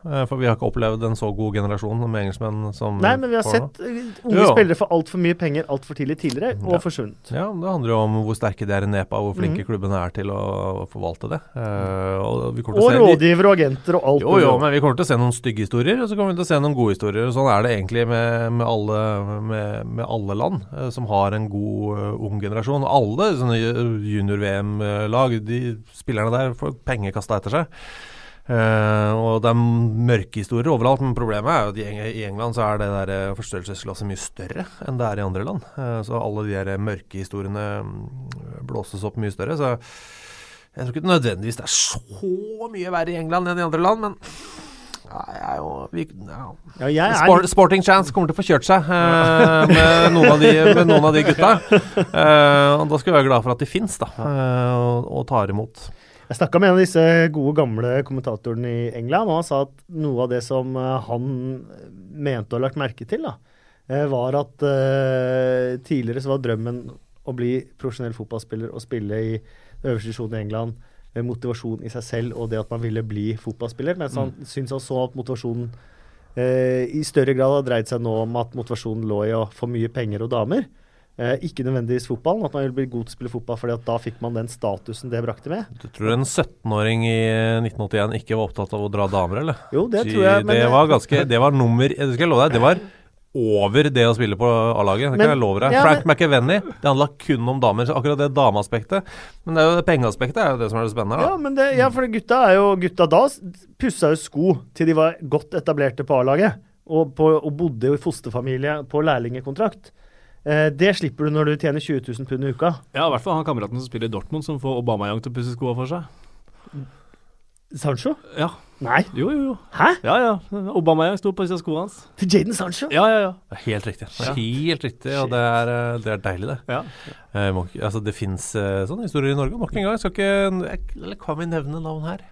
Eh, For vi har ikke opplevd en så god generasjon med engelskmenn som Nei, men vi har sett eh, unge Jo. spillere få altfor mye penger altfor tidlig tidligere, og Ja. forsvunnet. Ja, det handler jo om hvor sterke de er i Nepa, hvor flinke mm. klubbene er til å forvalte det. Eh, og Og se de- rådgivere og agenter og alt. Jo, jo, men vi kommer til å se noen stygge historier, og så kommer vi til å se noen gode historier. og Sånn er det egentlig med, med, alle, med, med alle land som har en god ung generasjon. Alle sånne junior-VM-lag, de spillerne der får penger kasta etter seg. Eh, og det er mørke historier overalt, men problemet er jo at i England så er det der eh, forstørrelsesglasset mye større enn det er i andre land. Uh, så alle de der mørke historiene mm, blåses opp mye større. Så jeg tror ikke nødvendigvis det er så mye verre i England enn i andre land, men ja, jo vi, ja. Ja, er Sport, Sporting Chance kommer til å få kjørt seg eh, med, noen av de, med noen av de gutta. Eh, og da skal vi være glad for at de fins, da, eh, og, og tar imot. Jeg snakka med en av disse gode, gamle kommentatorene i England, og han sa at noe av det som eh, han mente å ha lagt merke til, da, eh, var at uh, tidligere så var drømmen å bli profesjonell fotballspiller og spille i øverste divisjon i England. eh, Motivasjon i seg selv og det at man ville bli fotballspiller. Mens han syns han så at motivasjonen uh, i større grad har dreid seg nå om at motivasjonen lå i å få mye penger og damer. Eh, ikke nødvendigvis fotballen, at man ville bli god til å spille fotball fordi at da fikk man den statusen det brakte med. Du tror en 17-åring i 1981 ikke var opptatt av å dra damer, eller? Jo, det tror jeg. Men, det var ganske Det var nummer Det skal jeg love deg, det var over det å spille på A-laget. Det kan jeg love deg. ja, Frank men- McEvenny, det handla kun om damer. Så akkurat det dameaspektet. Men det er jo det pengeaspektet er jo det som er det spennende. ja, men det, ja, for gutta er jo Gutta da pussa jo sko til de var godt etablerte på A-laget. Og, og bodde jo i fosterfamilie på lærlingekontrakt. Eh, det slipper du når du tjener 20 000 pund i uka. Ja, i hvert fall han kameraten som spiller i Dortmund, som får Aubameyang til å pusse skoa for seg. Sancho? Ja. Nei. Jo, jo, jo. Hæ? Ja, ja. Aubameyang sto på disse skoene hans. Til Jaden Sancho? Ja, ja, ja. Helt riktig. Ja. Helt riktig, og det er, eh, det er deilig, det. ja. Eh, må altså, det fins sånne historier i Norge. Nok en gang skal ikke Eller kan vi nevne navn her?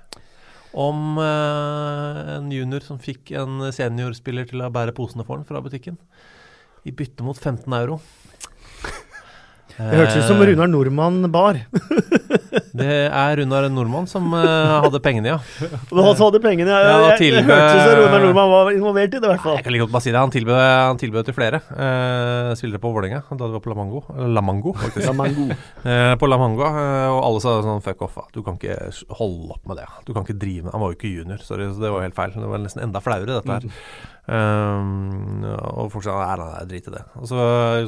om eh, en junior som fikk en seniorspiller til å bære posene for ham fra butikken. I bytte mot 15 euro. Det hørtes ut som Eh, Runar Nordmann bar. Det er Runar Nordmann som eh, hadde pengene, ja. Han hadde pengene. Ja, jeg, det tilbød- hørtes ut som Runar Nordmann var involvert i det, i hvert fall. Jeg kan like godt bare si det. Han tilbød, han tilbød til flere uh, spillere på Vålerenga da det var på La Mango. La Mango, faktisk. Lamango. uh, på La Mango, eh, og alle sa sånn fuck off, du kan ikke holde opp med det. Du kan ikke drive med Han var jo ikke junior, sorry, så det var helt feil. Det var nesten enda flauere, dette her. Um, og folk sa nei, nei, nei, drit i det. Og så,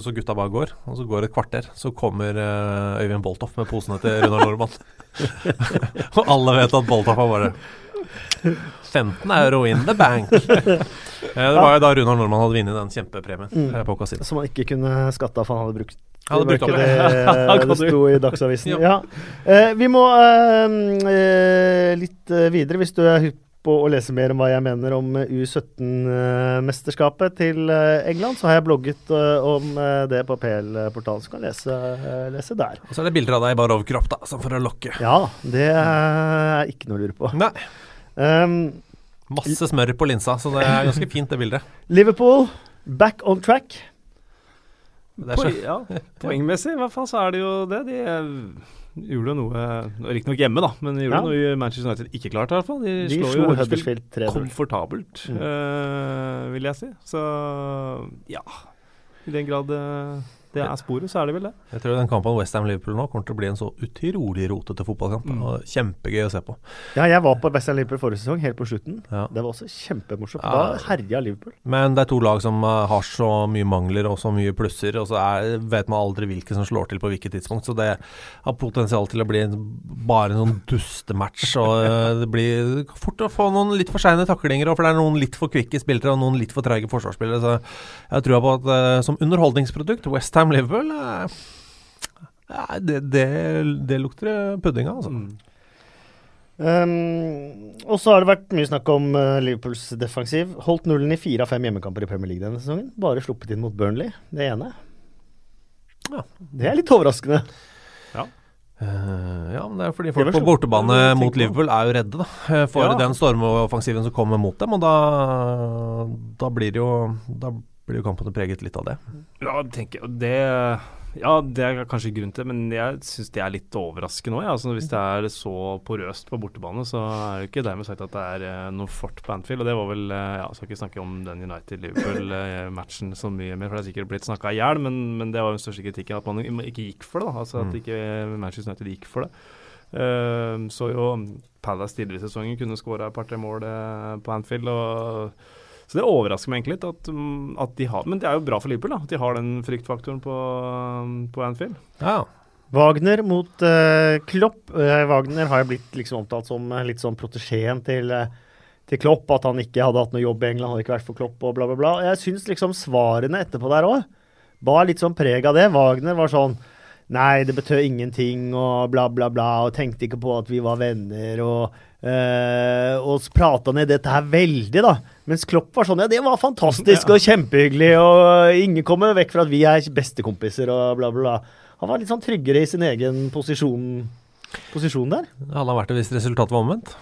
så gutta bare går, og så går det et kvarter. Så kommer uh, Øyvind Boltoff med posene til Runar Nordmann. og alle vet at Boltoff har bare 15 euro in the bank. Eh, det var jo da Runar Nordmann hadde vunnet den kjempepremien Mm. eh, på kasino. Som han ikke kunne skatte av, for han hadde brukt Han hadde brukt det. det sto i Dagsavisen. Ja. Ja. Eh, vi må eh, litt videre, hvis du er hypp på å lese mer om hva jeg mener om eh, U17-mesterskapet til eh, England, så har jeg blogget eh, om eh, det på PL-portalen, så kan du lese, eh, lese der. Og så er det bilder av deg i bar overkropp, da, sånn for å lokke. Ja, det er ikke noe å lure på. Nei. Um, Masse smør på linsa, så det er ganske fint, det bildet. Liverpool, back on track. Poeng, ja, poengmessig i hvert fall så er det jo det. De eh, gjorde jo noe Riktignok hjemme, da, men de gjorde Ja. noe Manchester United ikke klarte, i hvert fall. De, De slår jo Huddersfield 3-0. komfortabelt, Mm. øh, vil jeg si. Så ja I den grad eh, det er sporet, så er det vel det. jeg tror den kampen Westham-Liverpool nå kommer til å bli en så utrolig rotete fotballkamp. Mm. Og kjempegøy å se på. Ja, jeg var på Westham Liverpool forrige sesong, helt på slutten. Ja. Det var også kjempemorsomt. Ja. Da herja Liverpool. Men det er to lag som eh, har så mye mangler og så mye plusser, og så er, vet man aldri hvilke som slår til på hvilket tidspunkt. Så det har potensial til å bli en, bare en sånn dustematch. Og eh, det blir fort å få noen litt for seine taklinger, og for det er noen litt for kvikke spillere og noen litt for treige forsvarsspillere. Så jeg tror på at eh, som underholdningsprodukt, Westham-Liverpool eh, ja, det, det, det lukter pudding av, altså. Mm. Um, og så har det vært mye snakk om uh, Liverpools defensiv. Holdt nullen i fire av fem hjemmekamper i Premier League denne sesongen. Bare sluppet inn mot Burnley, det ene. Ja. Det er litt overraskende. Eh, ja, men det er fordi folk på bortebane mot. Liverpool er jo redde da, for Ja. den stormoffensiven som kommer mot dem, og da, da blir det jo Da blir jo kampene preget litt av det. Ja, tenker jeg det Ja, det er kanskje grunn til det, men jeg syns det er litt overraskende òg. Ja. Altså, hvis det er så porøst på bortebane, så er det ikke dermed sagt at det er eh, noe fort på Anfield. Og det var vel eh, Ja, skal ikke snakke om den United-Liverpool-matchen så mye mer, for det er sikkert blitt snakka i hjel, men, men det var den største kritikken, at man ikke gikk for det. da Altså Mm. at ikke Manchester United gikk for det. Uh, så jo Palace tidligere i sesongen kunne skåra et par-tre mål eh, på Anfield. og så det overrasker meg egentlig litt at, mm, at de har Men det er jo bra for Liverpool da, at de har den fryktfaktoren på, på Anfield. Ja, Wagner mot uh, Klopp. Uh, Wagner har jo blitt liksom omtalt som uh, litt sånn protesjeen til, til Klopp. At han ikke hadde hatt noe jobb i England, hadde ikke vært for Klopp og bla, bla, bla. Jeg syns liksom svarene etterpå der òg bar litt sånn preg av det. Wagner var sånn Nei, det betød ingenting og bla, bla, bla, og tenkte ikke på at vi var venner og Uh, og prata ned dette her veldig, da. Mens Klopp var sånn Ja, det var fantastisk Ja. og kjempehyggelig, og ingen kommer vekk fra at vi er bestekompiser og bla, bla, bla. Han var litt sånn tryggere i sin egen posisjon, posisjon der. det hadde vært det hvis resultatet var omvendt.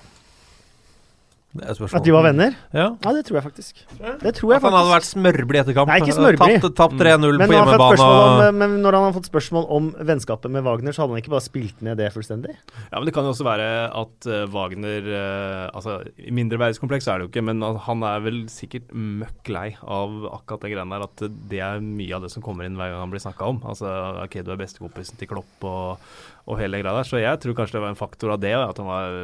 At de var venner. Ja. Ja, det tror jeg faktisk. Det tror jeg At han hadde vært faktisk. smørblid etter kamp. Nei, ikke smørblid. Tapt, tapt 3-0 Men på når, han har fått hjemmebane. om, men når han har fått spørsmål om vennskapet med Wagner, så hadde han ikke bare spilt ned det fullstendig? Ja, men Det kan jo også være at eh, Wagner eh, altså I mindreverdskompleks er det jo ikke, men at han er vel sikkert møkk lei av akkurat det greiene der. At det er mye av det som kommer inn hver gang han blir snakka om. Altså, ok, du er bestekompisen til Klopp og, og hele greia der. Så jeg tror kanskje det var en faktor av det, at han var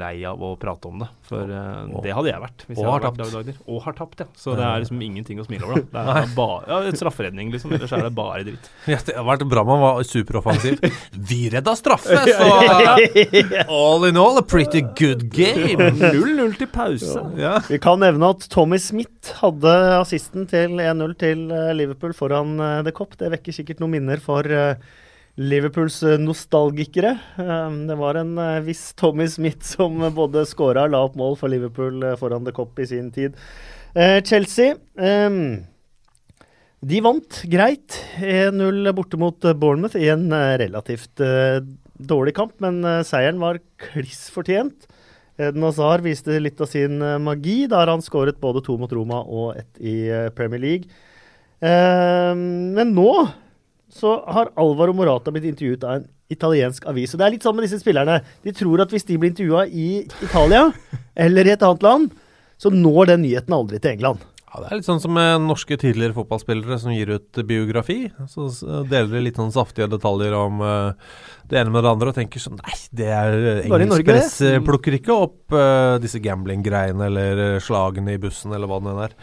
lei av å prate om det. For eh, det hadde jeg vært. Hvis og jeg har vært tapt. Og har tapt, ja. Så det er liksom ingenting å smile over, da. Det er bare ja, et strafferedning, liksom. Ellers er det bare dritt. Ja, det har vært bra man var superoffensiv. Vi redda straffe, så all in all a pretty good game. 0-0 til pause. Ja. Vi kan nevne at Tommy Smith hadde assisten til 1-0 til eh, Liverpool foran eh, The Cop. Det vekker sikkert noen minner for eh, Liverpools eh, nostalgikere. Eh, Det var en eh, viss Tommy Smith som både skåra og la opp mål for Liverpool eh, foran The Cop i sin tid. Chelsea eh, de vant greit 1-0 borte mot Bournemouth i en relativt dårlig kamp, men seieren var kliss fortjent. Eden Hazar viste litt av sin magi. der han skåret både to mot Roma og ett i Premier League. Eh, men nå så har Alvaro Morata blitt intervjuet av en italiensk avis. Og det er litt sånn med disse spillerne. De tror at hvis de blir intervjua i Italia eller i et annet land, så når den nyheten aldri til England. Ja, Det er litt sånn som med norske tidligere fotballspillere som gir ut biografi. Så deler de litt sånn saftige detaljer om eh, det ene med det andre og tenker sånn Nei, det er eh, engelsk Norge, eh, plukker ikke opp uh, disse gambling-greiene eller eh, slagene i bussen eller hva det nå er.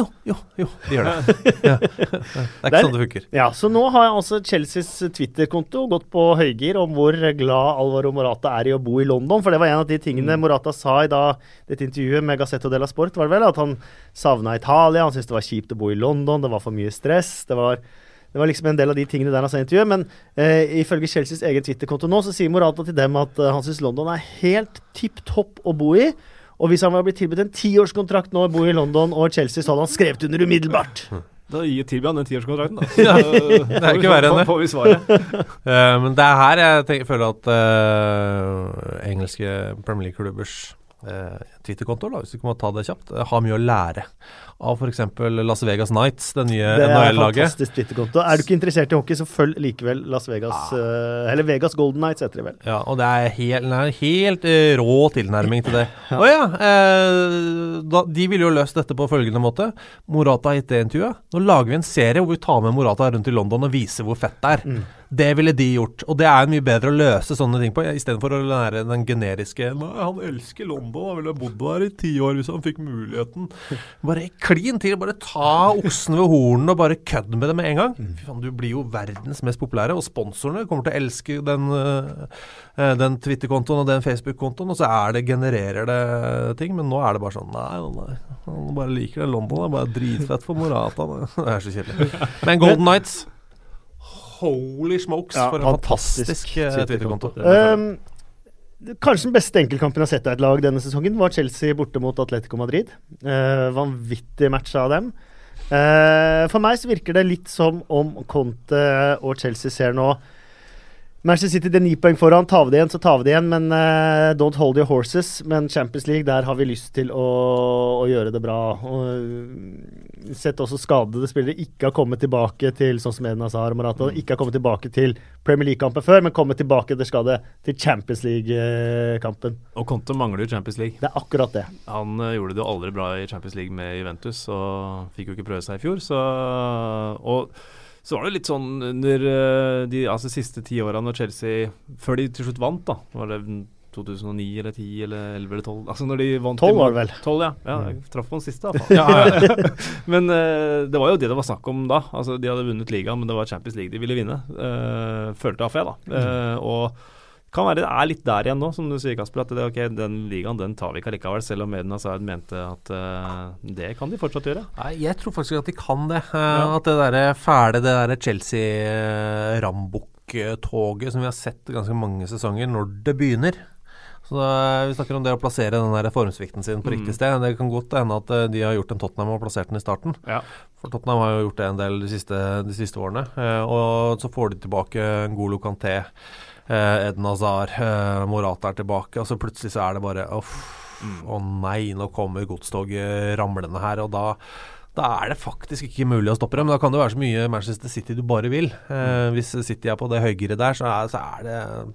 Jo, jo, jo, de gjør det. ja. Det er ikke Der- sånn det funker. Ja, så nå har altså Chelseas Twitter-konto gått på høygir om hvor glad Alvaro Morata er i å bo i London. For det var en av de tingene Morata sa i da, dette intervjuet med Gazzetto della Sport, var det vel? At han savna Italia, han syntes det var kjipt å bo i London, det var for mye stress. Det var, det var liksom en del av de tingene der han sa i intervjuet. Men eh, ifølge Chelseas egen Twitter-konto nå, så sier Morata til dem at eh, han syns London er helt tipp topp å bo i. Og hvis han var blitt tilbudt en tiårskontrakt nå bor bo i London og Chelsea, så hadde han skrevet under umiddelbart. Da gir han den tiårskontrakten, da. Ja, det er ikke verre enn det. Får vi svaret. uh, men det er her jeg tenker, føler at uh, engelske Premier League-klubbers uh, Twitter-konto, hvis vi kan ta det kjapt, eh, har mye å lære av f.eks. Las Vegas Knights, det nye Det er NHL-laget. fantastisk Twitter-konto. Er du ikke interessert i hockey, så følg likevel Las Vegas. eh, eller Vegas Golden Nights, heter de vel. Ja, og det er helt, er helt eh, rå tilnærming til det. Å ja, eh, da, de ville jo løst dette på følgende måte. Morata har gitt det intervjuet. Nå lager vi en serie hvor vi tar med Morata rundt i London og viser hvor fett det er. Mm. Det ville de gjort. Og det er mye bedre å løse sånne ting på, istedenfor å lære den generiske Nei, han elsker London, han ville bodd der i ti år hvis han fikk muligheten. Bare klin til. Bare ta oksen ved hornene og bare kødd med det med en gang. Fy faen, du blir jo verdens mest populære, og sponsorene kommer til å elske den, øh, den Twitter-kontoen og den Facebook-kontoen, og så er det, genererer det ting. Men nå er det bare sånn Nei, nei han bare liker det London. Det er bare dritfett for Morata. Det er så kjedelig. Men Golden Nights Holy smokes, Ja, for en fantastisk, fantastisk Twitter-konto. Twitter-konto. Um, kanskje den beste enkeltkampen jeg har sett av et lag denne sesongen, var Chelsea borte mot Atletico Madrid. Uh, vanvittig match av dem. Eh, for meg så virker det litt som om Conte og Chelsea ser nå Manchester City det er ni poeng foran. Tar vi det igjen, så tar vi det igjen. Men eh, don't hold your horses. Men Champions League, der har vi lyst til å, å gjøre det bra. Og uh, sett også skadede spillere ikke har kommet tilbake til sånn som Eden Hazard og Morata. Ikke har kommet tilbake til Premier League-kampen før, men kommet tilbake etter skade til Champions League-kampen. Og Conte mangler jo Champions League. Det er akkurat det. Han uh, gjorde det jo aldri bra i Champions League med Juventus, og fikk jo ikke prøve seg i fjor. Så, og så var det litt sånn under eh, de altså, siste ti åra når Chelsea Før de til slutt vant, da. Var det 2009 eller 10 eller 11 eller 12? Altså når de vant 12 var det vel. 12, ja. ja jeg traff på den siste, iallfall. men uh, det var jo det det var snakk om da. Altså De hadde vunnet ligaen, men det var Champions League de ville vinne. Uh, følte iallfall jeg, da. Uh, og kan være det er litt der igjen nå, som du sier, Kasper. At det, ok, den ligaen den tar vi ikke allikevel, selv om Eden Hazard mente at uh, det kan de fortsatt gjøre. Nei, jeg tror faktisk at de kan det. Uh, Ja. At det derre fæle, det derre Chelsea-Rambukk-toget som vi har sett ganske mange sesonger, når det begynner. Så Vi snakker om det å plassere den der formsvikten sin på Mm. riktig sted. Det kan godt hende at eh, de har gjort en Tottenham og plassert den i starten. Ja. For Tottenham har jo gjort det en del de siste, de siste årene. Eh, og så får de tilbake Ngolo Kanté, eh, Eden Hazard, eh, Morata er tilbake, og så plutselig så er det bare uff, Mm. å nei, nå kommer godstoget ramlende her, og da da er det faktisk ikke mulig å stoppe dem. Da kan det være så mye Manchester City du bare vil. Eh, hvis City er på det høyere der, så er, så er det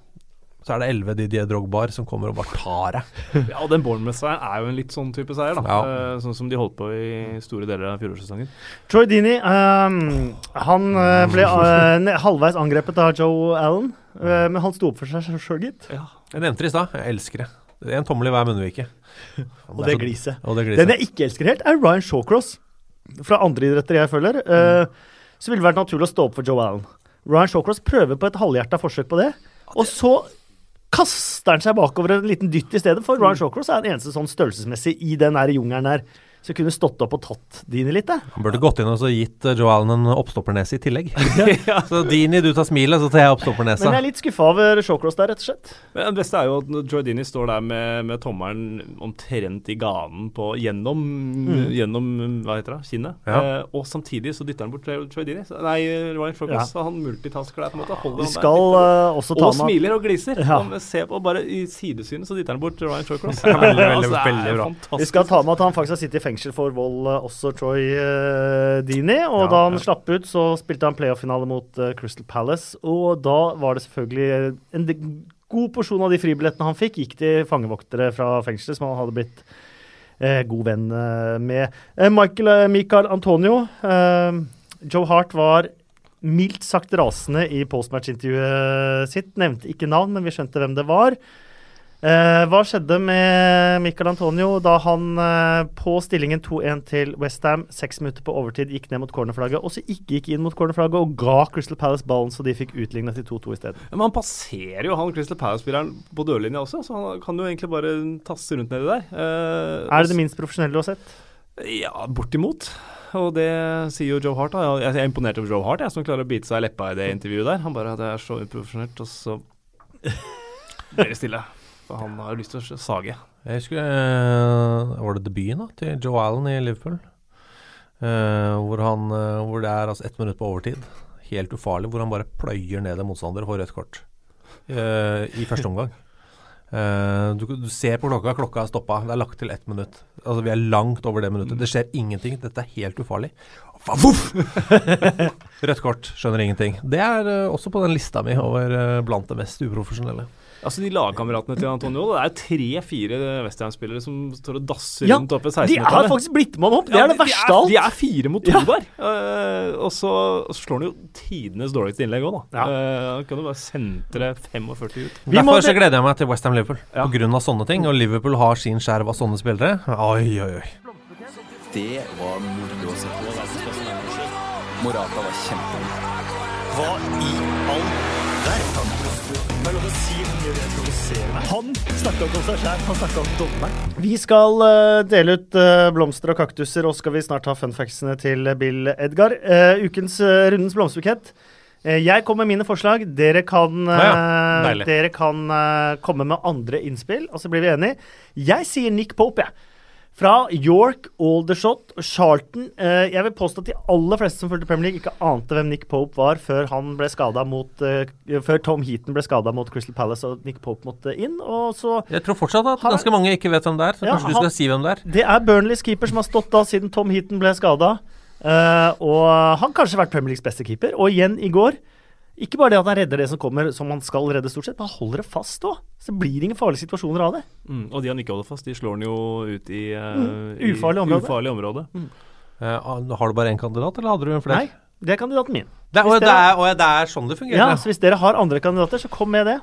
så er det elleve Didier Drogbar som kommer og bare tar deg. Ja, og den Bournemouth-seieren er jo en litt sånn type seier, da. Ja. Uh, sånn som de holdt på i store deler av fjorårssesongen. Troy Dini um, han eh, ble uh, halvveis angrepet av Joe Allen, uh, men han sto opp for seg sjøl, gitt. Ja. Jeg nevnte det i stad. Jeg elsker det. Det er en tommel i hver munnvike. Og det gliset. Den jeg ikke elsker helt, er Ryan Shawcross. Fra andre idretter jeg følger. mm. så ville det vært naturlig å stå opp for Joe Allen. Ryan Shawcross prøver på et halvhjerta forsøk på det, og så kaster han seg bakover en liten dytt i stedet, for. Ryan Shawcross er den eneste sånn størrelsesmessig i den jungelen der Så kunne kunne stått opp og tatt Dini litt, jeg. Han burde gått inn og så gitt eh, Joe Allen en oppstoppernese i tillegg. Så Dini, du tar smilet, så tar jeg Men jeg er litt skuffa over Shawcross der, rett og slett. Men det beste er jo at Joy Dini står der med, med tommelen omtrent i ganen på, gjennom, gjennom hva heter det, kinnet. Ja. Eh, og samtidig så dytter han bort Troy Dini. Så- Nei, Ryan Shawcross. Ja. Han multitasker der på en måte. Holder Vi han der, skal eh, også ta og med smiler og gliser. Ja. Og se på bare I sidesynet så dytter han bort Ryan Shawcross. veldig, veldig, Altså, det er veldig bra. Vi skal ta med at han faktisk har sittet i fengsel for vold, eh, også Troy uh, Dini. Og Ja, da han ja. slapp ut, så spilte han playoff-finale mot uh, Crystal Palace. Og da var det selvfølgelig en god porsjon av de fribillettene han fikk, gikk til fangevoktere fra fengselet som han hadde blitt uh, god venn med. Michael, Michael Antonio. Joe Hart var mildt sagt rasende i postmatch-intervjuet sitt. Nevnte ikke navn, men vi skjønte hvem det var. Eh, hva skjedde med Michael Antonio da han eh, på stillingen 2-1 til Westham, seks minutter på overtid, gikk ned mot cornerflagget, og så ikke gikk inn mot cornerflagget og ga Crystal Palace ballen, så de fikk utlignet til 2-2 isteden? Ja, Men han passerer jo han Crystal Palace-spilleren på dørlinja også, så han kan jo egentlig bare tasse rundt nedi der. Eh, Er det det minst profesjonelle du har sett? Ja, bortimot. Og det sier jo Joe Hart. da. Jeg er imponert over Joe Hart, jeg, som klarer å bite seg i leppa i det intervjuet der. Han bare at Det er så uprofesjonelt, og så det stille. For han har jo lyst til å sage. Jeg husker eh, Var det debuten da til Joe Allen i Liverpool? Uh, hvor, han, uh, hvor det er altså ett minutt på overtid. Helt ufarlig. Hvor han bare pløyer ned en motstander og får rødt kort i første omgang. Uh, du, du ser på klokka, klokka er stoppa. Det er lagt til ett minutt. Altså Vi er langt over det minuttet. Det skjer ingenting. Dette er helt ufarlig. Rødt kort, skjønner ingenting. Det er uh, også på den lista mi over uh, blant det mest uprofesjonelle. Altså De lagkameratene til Antonio, det er tre-fire Westham-spillere som står og dasser Ja, rundt oppe ved De har 16-meternet. faktisk blitt med ham opp! Det Ja, er det de- verste de av alt. de er fire mot to Ja. der. Eh, og, så, og så slår han jo tidenes dårligste innlegg òg, da. Ja. Uh, han kan jo bare sentre 45 ut. Vi må Derfor så gleder jeg meg til Westham Liverpool. Ja. På grunn av sånne ting. Og Liverpool har sin skjerv av sånne spillere. Oi, oi, oi. Det var moro å se på. Morata var kjempegod. Hva i all Han snakka ikke om seg sjæl, han snakka om dommeren. Vi skal uh, dele ut uh, blomster og kaktuser, og skal vi snart ha funfactsene til Bill Edgar. Uh, ukens uh, Rundens blomsterbukett. Eh, jeg kommer med mine forslag. Dere kan, Ja, eh, dere kan komme med andre innspill, og så blir vi enige. Jeg sier Nick Pope, jeg. Fra York, Aldershot og Charlton. Eh, jeg vil påstå at de aller fleste som fulgte Premier League, ikke ante hvem Nick Pope var før han mot eh, Før Tom Heaton ble skada mot Crystal Palace og Nick Pope måtte inn. Og så Jeg tror fortsatt at Han ganske mange ikke vet hvem det er. Så Ja, kanskje du han- skal si hvem det er. Det er Burnleys keeper som har stått da siden Tom Heaton ble skada. og han kanskje vært Premier Leagues beste keeper. Og igjen i går. Ikke bare det at han redder det som kommer, som han skal redde stort sett, men han holder det fast òg. Så det blir ingen farlige situasjoner av det. Mm, og de han ikke holder fast, de slår han jo ut i, uh, Mm, ufarlig område. ufarlig område. Eh, har du bare én kandidat, eller hadde du en flere? Nei, det er kandidaten min. Det, er, dere, det er, og det er sånn det fungerer. Ja, ja. Så hvis dere har andre kandidater, så kom med det.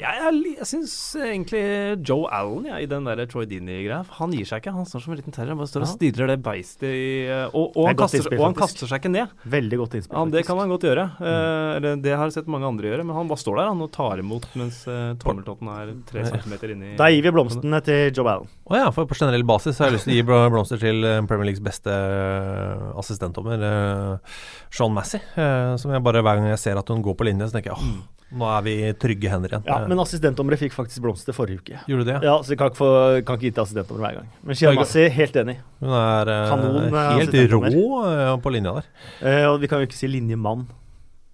Jeg, jeg, jeg syns egentlig Joe Allen ja, i den der Troy Dini-greia Han gir seg ikke. Han står som en liten terror. Han bare står og stirrer det beistet i eh, Og, og, han, kaster, innspill, og han kaster seg ikke ned. Veldig godt innspill. Ja, det kan han godt gjøre. Mm. Uh, det har jeg sett mange andre gjøre. Men han bare står der han og tar imot mens uh, tommeltotten er tre centimeter inni Da gir vi blomstene til Joe Allen. Å ja, for på generell basis så har jeg lyst til å gi blomster til eh, Premier Leagues beste eh, assistentdommer, eh, Sean Massey. eh, som jeg bare hver gang jeg ser at hun går på linje, så tenker jeg åh, nå er vi i trygge hender igjen. Ja, Men assistentdommere fikk faktisk blomster forrige uke. Gjorde det? Ja, så vi kan ikke, få, kan ikke gi til assistentdommer hver gang. Men Shiamasi, helt enig. Hun er eh, Kanon, eh, helt rå eh, på linja der. Eh, og vi kan jo ikke si linjemann.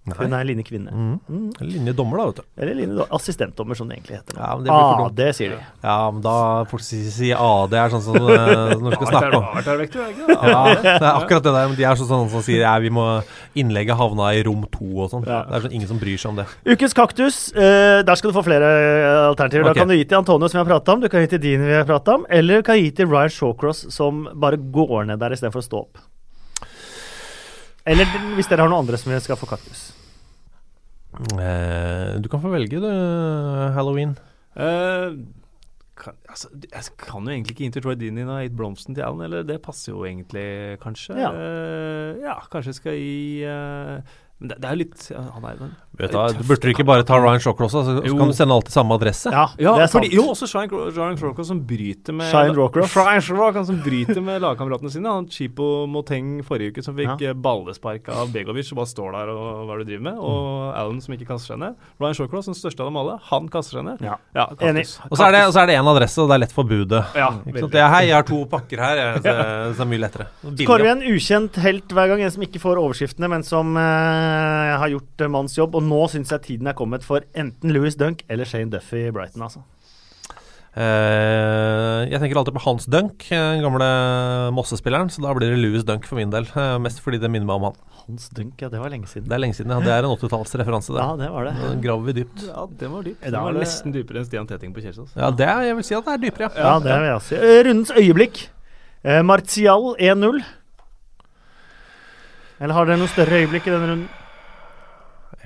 Hun er Line Kvinne. Mm. Mm. Linjedommer, da, vet du. Eller linje, assistentdommer, som det egentlig heter. Ja, men det blir for ah, sier de. Ja, men da folk sier si AD er sånn som sånn, når du skal snakke om ikke det? Ja, det er akkurat det der. Men de er sånn, sånn som sier ja, vi må innlegget havna i rom to og sånn. Ja. Det er sånn ingen som bryr seg om det. Ukens kaktus. eh, der skal du få flere eh, alternativer. Okay. Da kan du gi til Antonio, som vi har prata om. Du kan gi til Dean, vi har prata om. Eller du kan gi til Ryan Shawcross, som bare går ned der istedenfor å stå opp. Eller hvis dere har noen andre som skal få kaktus. Eh, du kan få velge, du, Halloween. Uh, kan, altså, jeg kan jo egentlig ikke Intertroy Dini og gitt blomsten til Alan, eller det passer jo egentlig, kanskje. Ja. uh, ja kanskje jeg skal gi Men det, det er jo litt ja, Han er jo Vet du, hva, du burde du ikke bare ta Ryan Shawcross, så, så kan du sende alt til samme adresse? Ja, Ja, det er sant. fordi, jo, også Shine Ryan Shawcross som bryter med Shine Rawcross. Shine som bryter med lagkameratene sine. Han Chipo Moteng forrige uke som fikk Ja. eh, ballespark av Begovic og bare står der og hva er det du driver med. Og Allen som ikke kaster seg ned. Ryan Shawcross, den største av dem alle, han kaster seg ned. Ja. ja Enig. Og så er det, og så det én adresse, og det er lett for budet. Ja, hei, jeg har to pakker her, jeg, så, så det er mye lettere. Så kårer vi en ukjent helt hver gang, en som ikke får overskriftene, men som eh, har gjort eh, manns jobb. Og nå syns jeg tiden er kommet for enten Louis Dunk eller Shane Duffy i Brighton, altså. Uh, jeg tenker alltid på Hans Dunk, den gamle Mosse-spilleren, så da blir det Louis Dunk for min del. Uh, mest fordi det minner meg om han. Hans Dunk, ja, det var lenge siden. Det er lenge siden, ja. Det er en 80-tallsreferanse, det. Ja, det var det. Da graver vi dypt. Ja, det var dypt. Det var det- nesten dypere enn Stian Teting på Kjelsås. Ja, det er, jeg vil si at det er dypere, ja. Ja, det vil jeg si. Rundens øyeblikk. Uh, Martial 1-0. Eller har dere noe større øyeblikk i denne runden?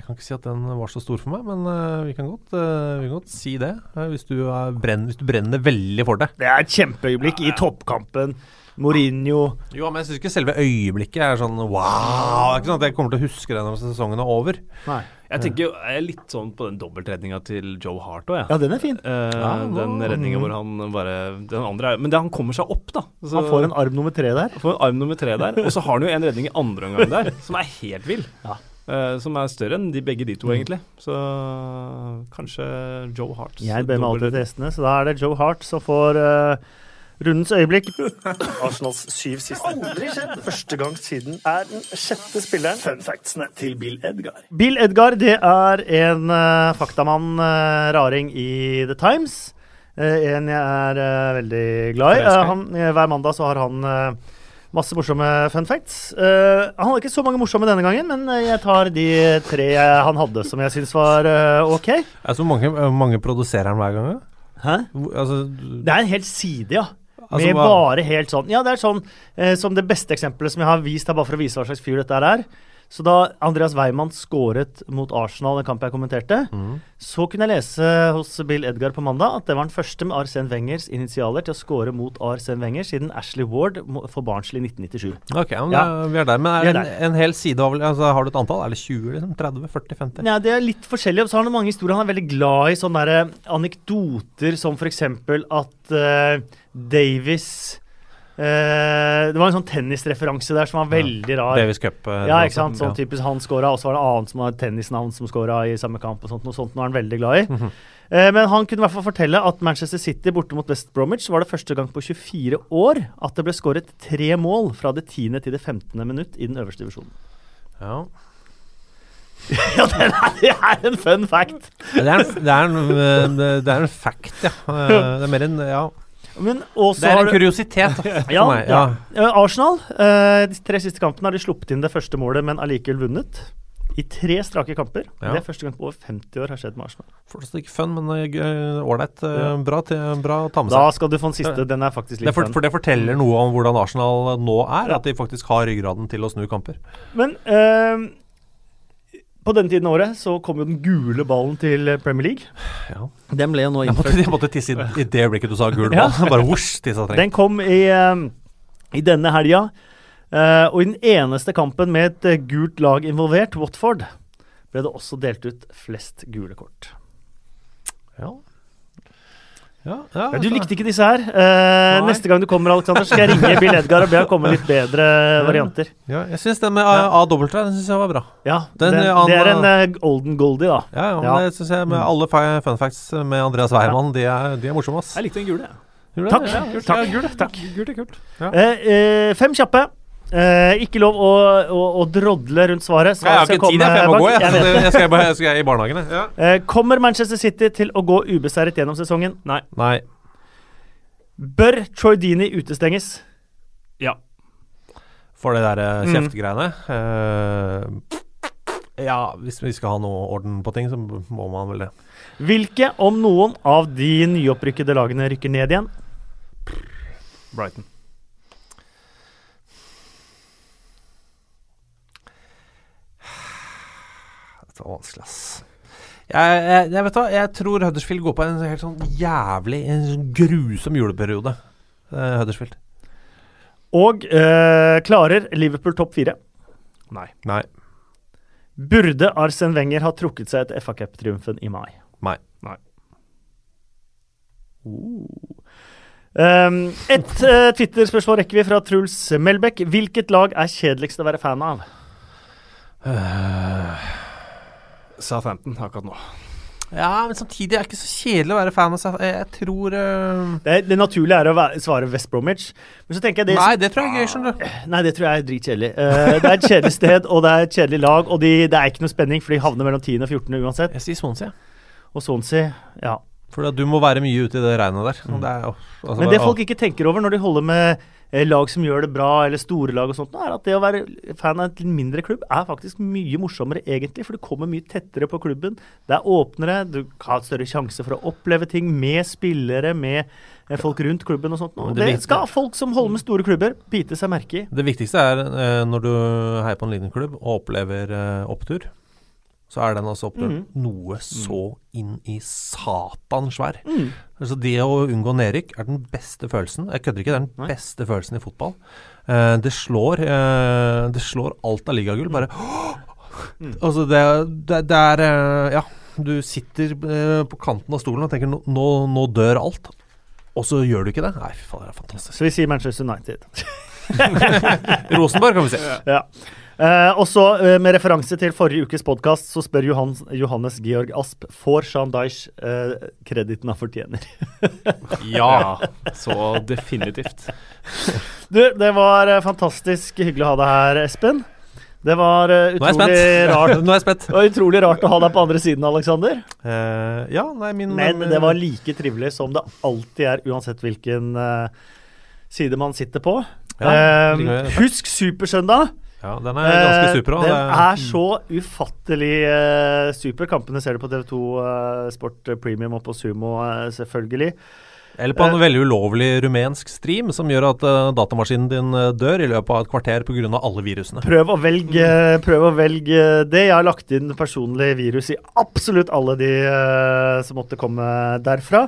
Jeg kan ikke si at den var så stor for meg, men uh, vi, kan godt, uh, vi kan godt si det. Uh, hvis, du er brenn, hvis du brenner veldig for det. Det er et kjempeøyeblikk i toppkampen. Mourinho Jo, men jeg syns ikke selve øyeblikket er sånn wow. Det er ikke sånn at jeg kommer til å huske det når sesongen er over. Nei. Jeg tenker jo, jeg er litt sånn på den dobbeltredninga til Joe Hart òg, jeg. Ja, den er fin. Eh, Ja, nå- den redninga hvor han bare Den andre er Men det, han kommer seg opp, da. Så- Han får en arm nummer tre der. får en arm nummer tre der. Og så har han jo en redning i andre omgang der, som er helt vill. Ja. Eh, som er større enn de begge de to, egentlig. Så kanskje Joe Hart. Jeg ber meg alltid til gjestene, så da er det Joe Hart som får uh, rundens øyeblikk. Arsenals syv siste. Aldri skjedd! Første gang siden er den sjette spilleren. Fun factsene til Bill Edgar. Bill Edgar det er en uh, faktamann, raring i The Times. En jeg er veldig glad i. Han, hver mandag så har han masse morsomme fun facts. Uh, han hadde ikke så mange morsomme denne gangen, men eh, jeg tar de tre han hadde som jeg syns var uh, ok. Altså, mange, mange produserer han hver gang? Hæ? Altså, Det er en hel side, ja. Altså, med bare helt sånn Ja, det er sånn eh, som det beste eksempelet som jeg har vist her, bare for å vise hva slags fyr dette er. Så da Andreas Weimann skåret mot Arsenal, den kampen jeg kommenterte, mm. så kunne jeg lese hos Bill Edgar på mandag at det var den første med Arsen Wengers initialer til å skåre mot Arsen Wenger siden Ashley Ward for Barnsley i 1997. Ok, men Ja. vi er der. Men er er en, en hel side av altså, Har du et antall? Er det 20, liksom? 30? 40? 50? Ja, det er litt forskjellig. Og så har han mange historier. Han er veldig glad i sånne der anekdoter som f.eks. at uh, Davis eh, Det var en sånn tennisreferanse der som var veldig rar. Davis Cup. Uh, Ja, ikke sant. Sånn Ja. typisk han scora, og så var det annet som var tennisnavn som scora i samme kamp. og sånt, Noe sånt er han veldig glad i. Mm -hmm. uh, Men han kunne i hvert fall fortelle at Manchester City borte mot West Bromwich var det første gang på 24 år at det ble skåret tre mål fra det 10. til det 15. minutt i den øverste divisjonen. Ja. ja, det er, det er en fun fact! Det, er en, det, er en, det- er en fact, ja. Det er mer en Ja. Men også Det er en kuriositet for Ja, meg. ja. Ja. Arsenal, eh, de tre siste kampene har de sluppet inn det første målet, men allikevel vunnet. I tre strake kamper. Ja. Det er første gang på over 50 år har skjedd med Arsenal. Fortsatt ikke fun, men eh, ålreit. eh, Bra, bra å ta med seg. Da skal du få den siste. Den er faktisk Det litt er for, for det forteller noe om hvordan Arsenal nå er, at de faktisk har ryggraden til å snu kamper. Men eh, på denne tiden av året så kom jo den gule ballen til Premier League. Ja. Den ble jo nå Jeg måtte, innført. jeg måtte tisse i, i det øyeblikket du sa gul Ja. ball. Bare vosj, tissa trengt. Den kom i, eh, i denne helga. Eh, og i den eneste kampen med et eh, gult lag involvert, Watford, ble det også delt ut flest gule kort. Ja. Ja, ja, du likte ikke disse her. Eh, neste gang du kommer, Alexander, skal jeg ringe Bill Edgar og be han komme med litt bedre varianter. Ja, jeg syns den med AW den synes jeg var bra. Ja, Den, den, Det er en uh, Olden Goldie, da. Ja, ja, Ja. Det synes jeg med alle fun facts med Andreas Weimann, de, er, de er morsomme, ass. Jeg likte den gule, Takk. Takk. Gult er kult. Eh, eh, fem kjappe. Eh, ikke lov å, å, å drodle rundt svaret. Jeg har Svaret ikke tid, jeg, må gå. Jeg, Jeg jeg, skal, bare- jeg skal i barnehagen. jeg. Ja. Eh, kommer Manchester City til å gå ubeseiret gjennom sesongen? Nei. Nei. Bør Troy Deeney utestenges? Ja. For det der kjeftgreiene? Mm. Eh, ja, hvis vi skal ha noe orden på ting, så må man vel det. Hvilke, om noen, av de nyopprykkede lagene rykker ned igjen? Brighton. Dette var vanskelig, ass. Jeg, jeg, jeg vet hva, jeg tror Huddersfield går på en helt sånn jævlig En sånn grusom juleperiode. Eh, Huddersfield. Og eh, klarer Liverpool topp fire? Nei. Nei. Burde Arsen Wenger ha trukket seg etter FA Cup-triumfen i mai? Nei. Um, et uh, Twitter-spørsmål rekker vi fra Truls Melbekk. Hvilket lag er kjedeligst å være fan av? Southampton akkurat nå. Ja, men samtidig er det ikke så kjedelig å være fan av Southampton. Jeg tror uh... Det, det naturlige er å være, svare West Bromwich. Men så tenker jeg det Nei, det tror jeg er gøy, skjønner du. Nei, det tror jeg er dritkjedelig. Uh, det er et kjedelig sted, og det er et kjedelig lag. Og de, det er ikke noe spenning, for de havner mellom 10. og 14. uansett. Jeg sier Swansea. Og Swansea, ja. For du må være mye ute i det regnet der. Og Det er, altså Men bare- det folk ikke tenker over når de holder med eh, lag som gjør det bra, eller store lag og sånt, er at det å være fan av en mindre klubb er faktisk mye morsommere, egentlig. For du kommer mye tettere på klubben. Det er åpnere, du har større sjanse for å oppleve ting med spillere, med eh, folk rundt klubben og sånt. Og det Det skal folk som holder med store klubber, bite seg merke i. Det viktigste er eh, når du heier på en liten klubb og opplever eh, opptur, så er den altså opptur mm. noe så inn i satan svær. Mm. Altså Det å unngå nedrykk er den beste følelsen. Jeg kødder ikke, det er den Nei. beste følelsen i fotball. Eh, det slår eh, Det slår alt av ligagull. Bare Mm. Altså, det, det, det er eh, Ja, du sitter eh, på kanten av stolen og tenker nå, nå, nå dør alt. Og så gjør du ikke det. Nei, fy faen, det er fantastisk. Så vi sier Manchester United. Rosenborg, kan vi si. Ja. Eh, og så, eh, med referanse til forrige ukes podkast, så spør Johan, Johannes Georg Asp får Shan Daish eh, krediten han fortjener. Ja, så definitivt. Du, det var eh, fantastisk hyggelig å ha deg her, Espen. Det var utrolig rart. Nå er jeg spent. Det var utrolig rart å ha deg på andre siden, Aleksander. Eh, ja, nei, min Men det var like trivelig som det alltid er, uansett hvilken side man sitter på. Ja, Eh, husk Supersøndag. Ja, den er ganske Eh, super Også. Den er så ufattelig uh, super. Kampene ser du på TV2 uh, Sport Premium og på Sumo, uh, selvfølgelig. Eller på en eh, veldig ulovlig rumensk stream som gjør at eh, datamaskinen din eh, dør i løpet av et kvarter pga. alle virusene. Prøv å velge, prøv å velge det. Jeg har lagt inn personlig virus i absolutt alle de eh, som måtte komme derfra.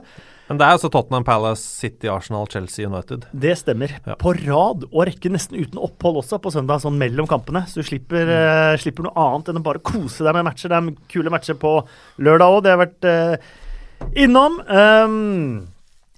Men det er altså Tottenham Palace, City, Arsenal, Chelsea, United. Det stemmer. Ja. På rad og rekke, nesten uten opphold også, på søndag, sånn mellom kampene. Så du slipper, eh, slipper noe annet enn å bare kose deg med matcher. Det er kule matcher på lørdag òg. Det har vært uh, innom. Um,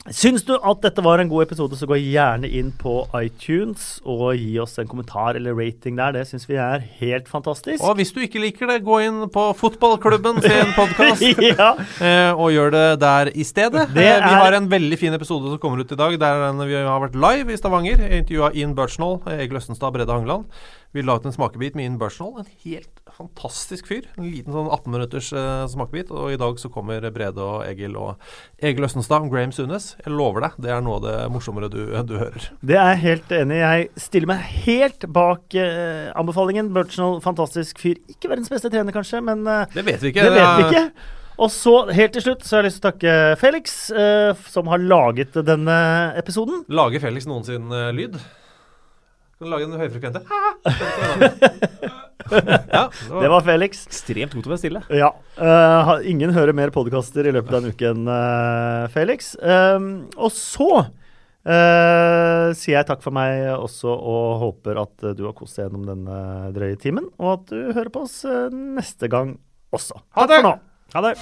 Syns du at dette var en god episode, så gå gjerne inn på iTunes og gi oss en kommentar eller rating der. Det syns vi er helt fantastisk. Og hvis du ikke liker det, gå inn på Fotballklubben sin podkast ja. eh, og gjør det der i stedet. Det Eh, vi er- har en veldig fin episode som kommer ut i dag, der vi har vært live i Stavanger. Intervjua Ian Birchnall, Egil Østenstad, Brede Hangeland. Vi la ut en smakebit med Ian Birchnall. En helt fantastisk fyr. En liten sånn 18 minutters uh, smakebit. Og i dag så kommer Brede og Egil og Egil Østenstad og Graham Sunes. Jeg lover deg, det er noe av det morsommere du, du hører. Det er jeg helt enig i. Jeg stiller meg helt bak uh, anbefalingen. Burchnell, fantastisk fyr. Ikke verdens beste trener, kanskje, men uh, Det vet vi ikke. det vet vi ikke. Og så, helt til slutt, så har jeg lyst til å takke Felix, eh, som har laget denne episoden. Lager Felix noensinne sin eh, lyd? Kan du lage den høyfrekvente? ja, Det var Felix. Ekstremt god til å være stille. Ja. Uh, ingen hører mer podkaster i løpet av en uke enn uh, Felix. Um, og så uh, sier jeg takk for meg også, og håper at eh, du har kost deg gjennom denne drøye timen, og at du hører på oss neste gang også. Ha det! for nå. Ha det.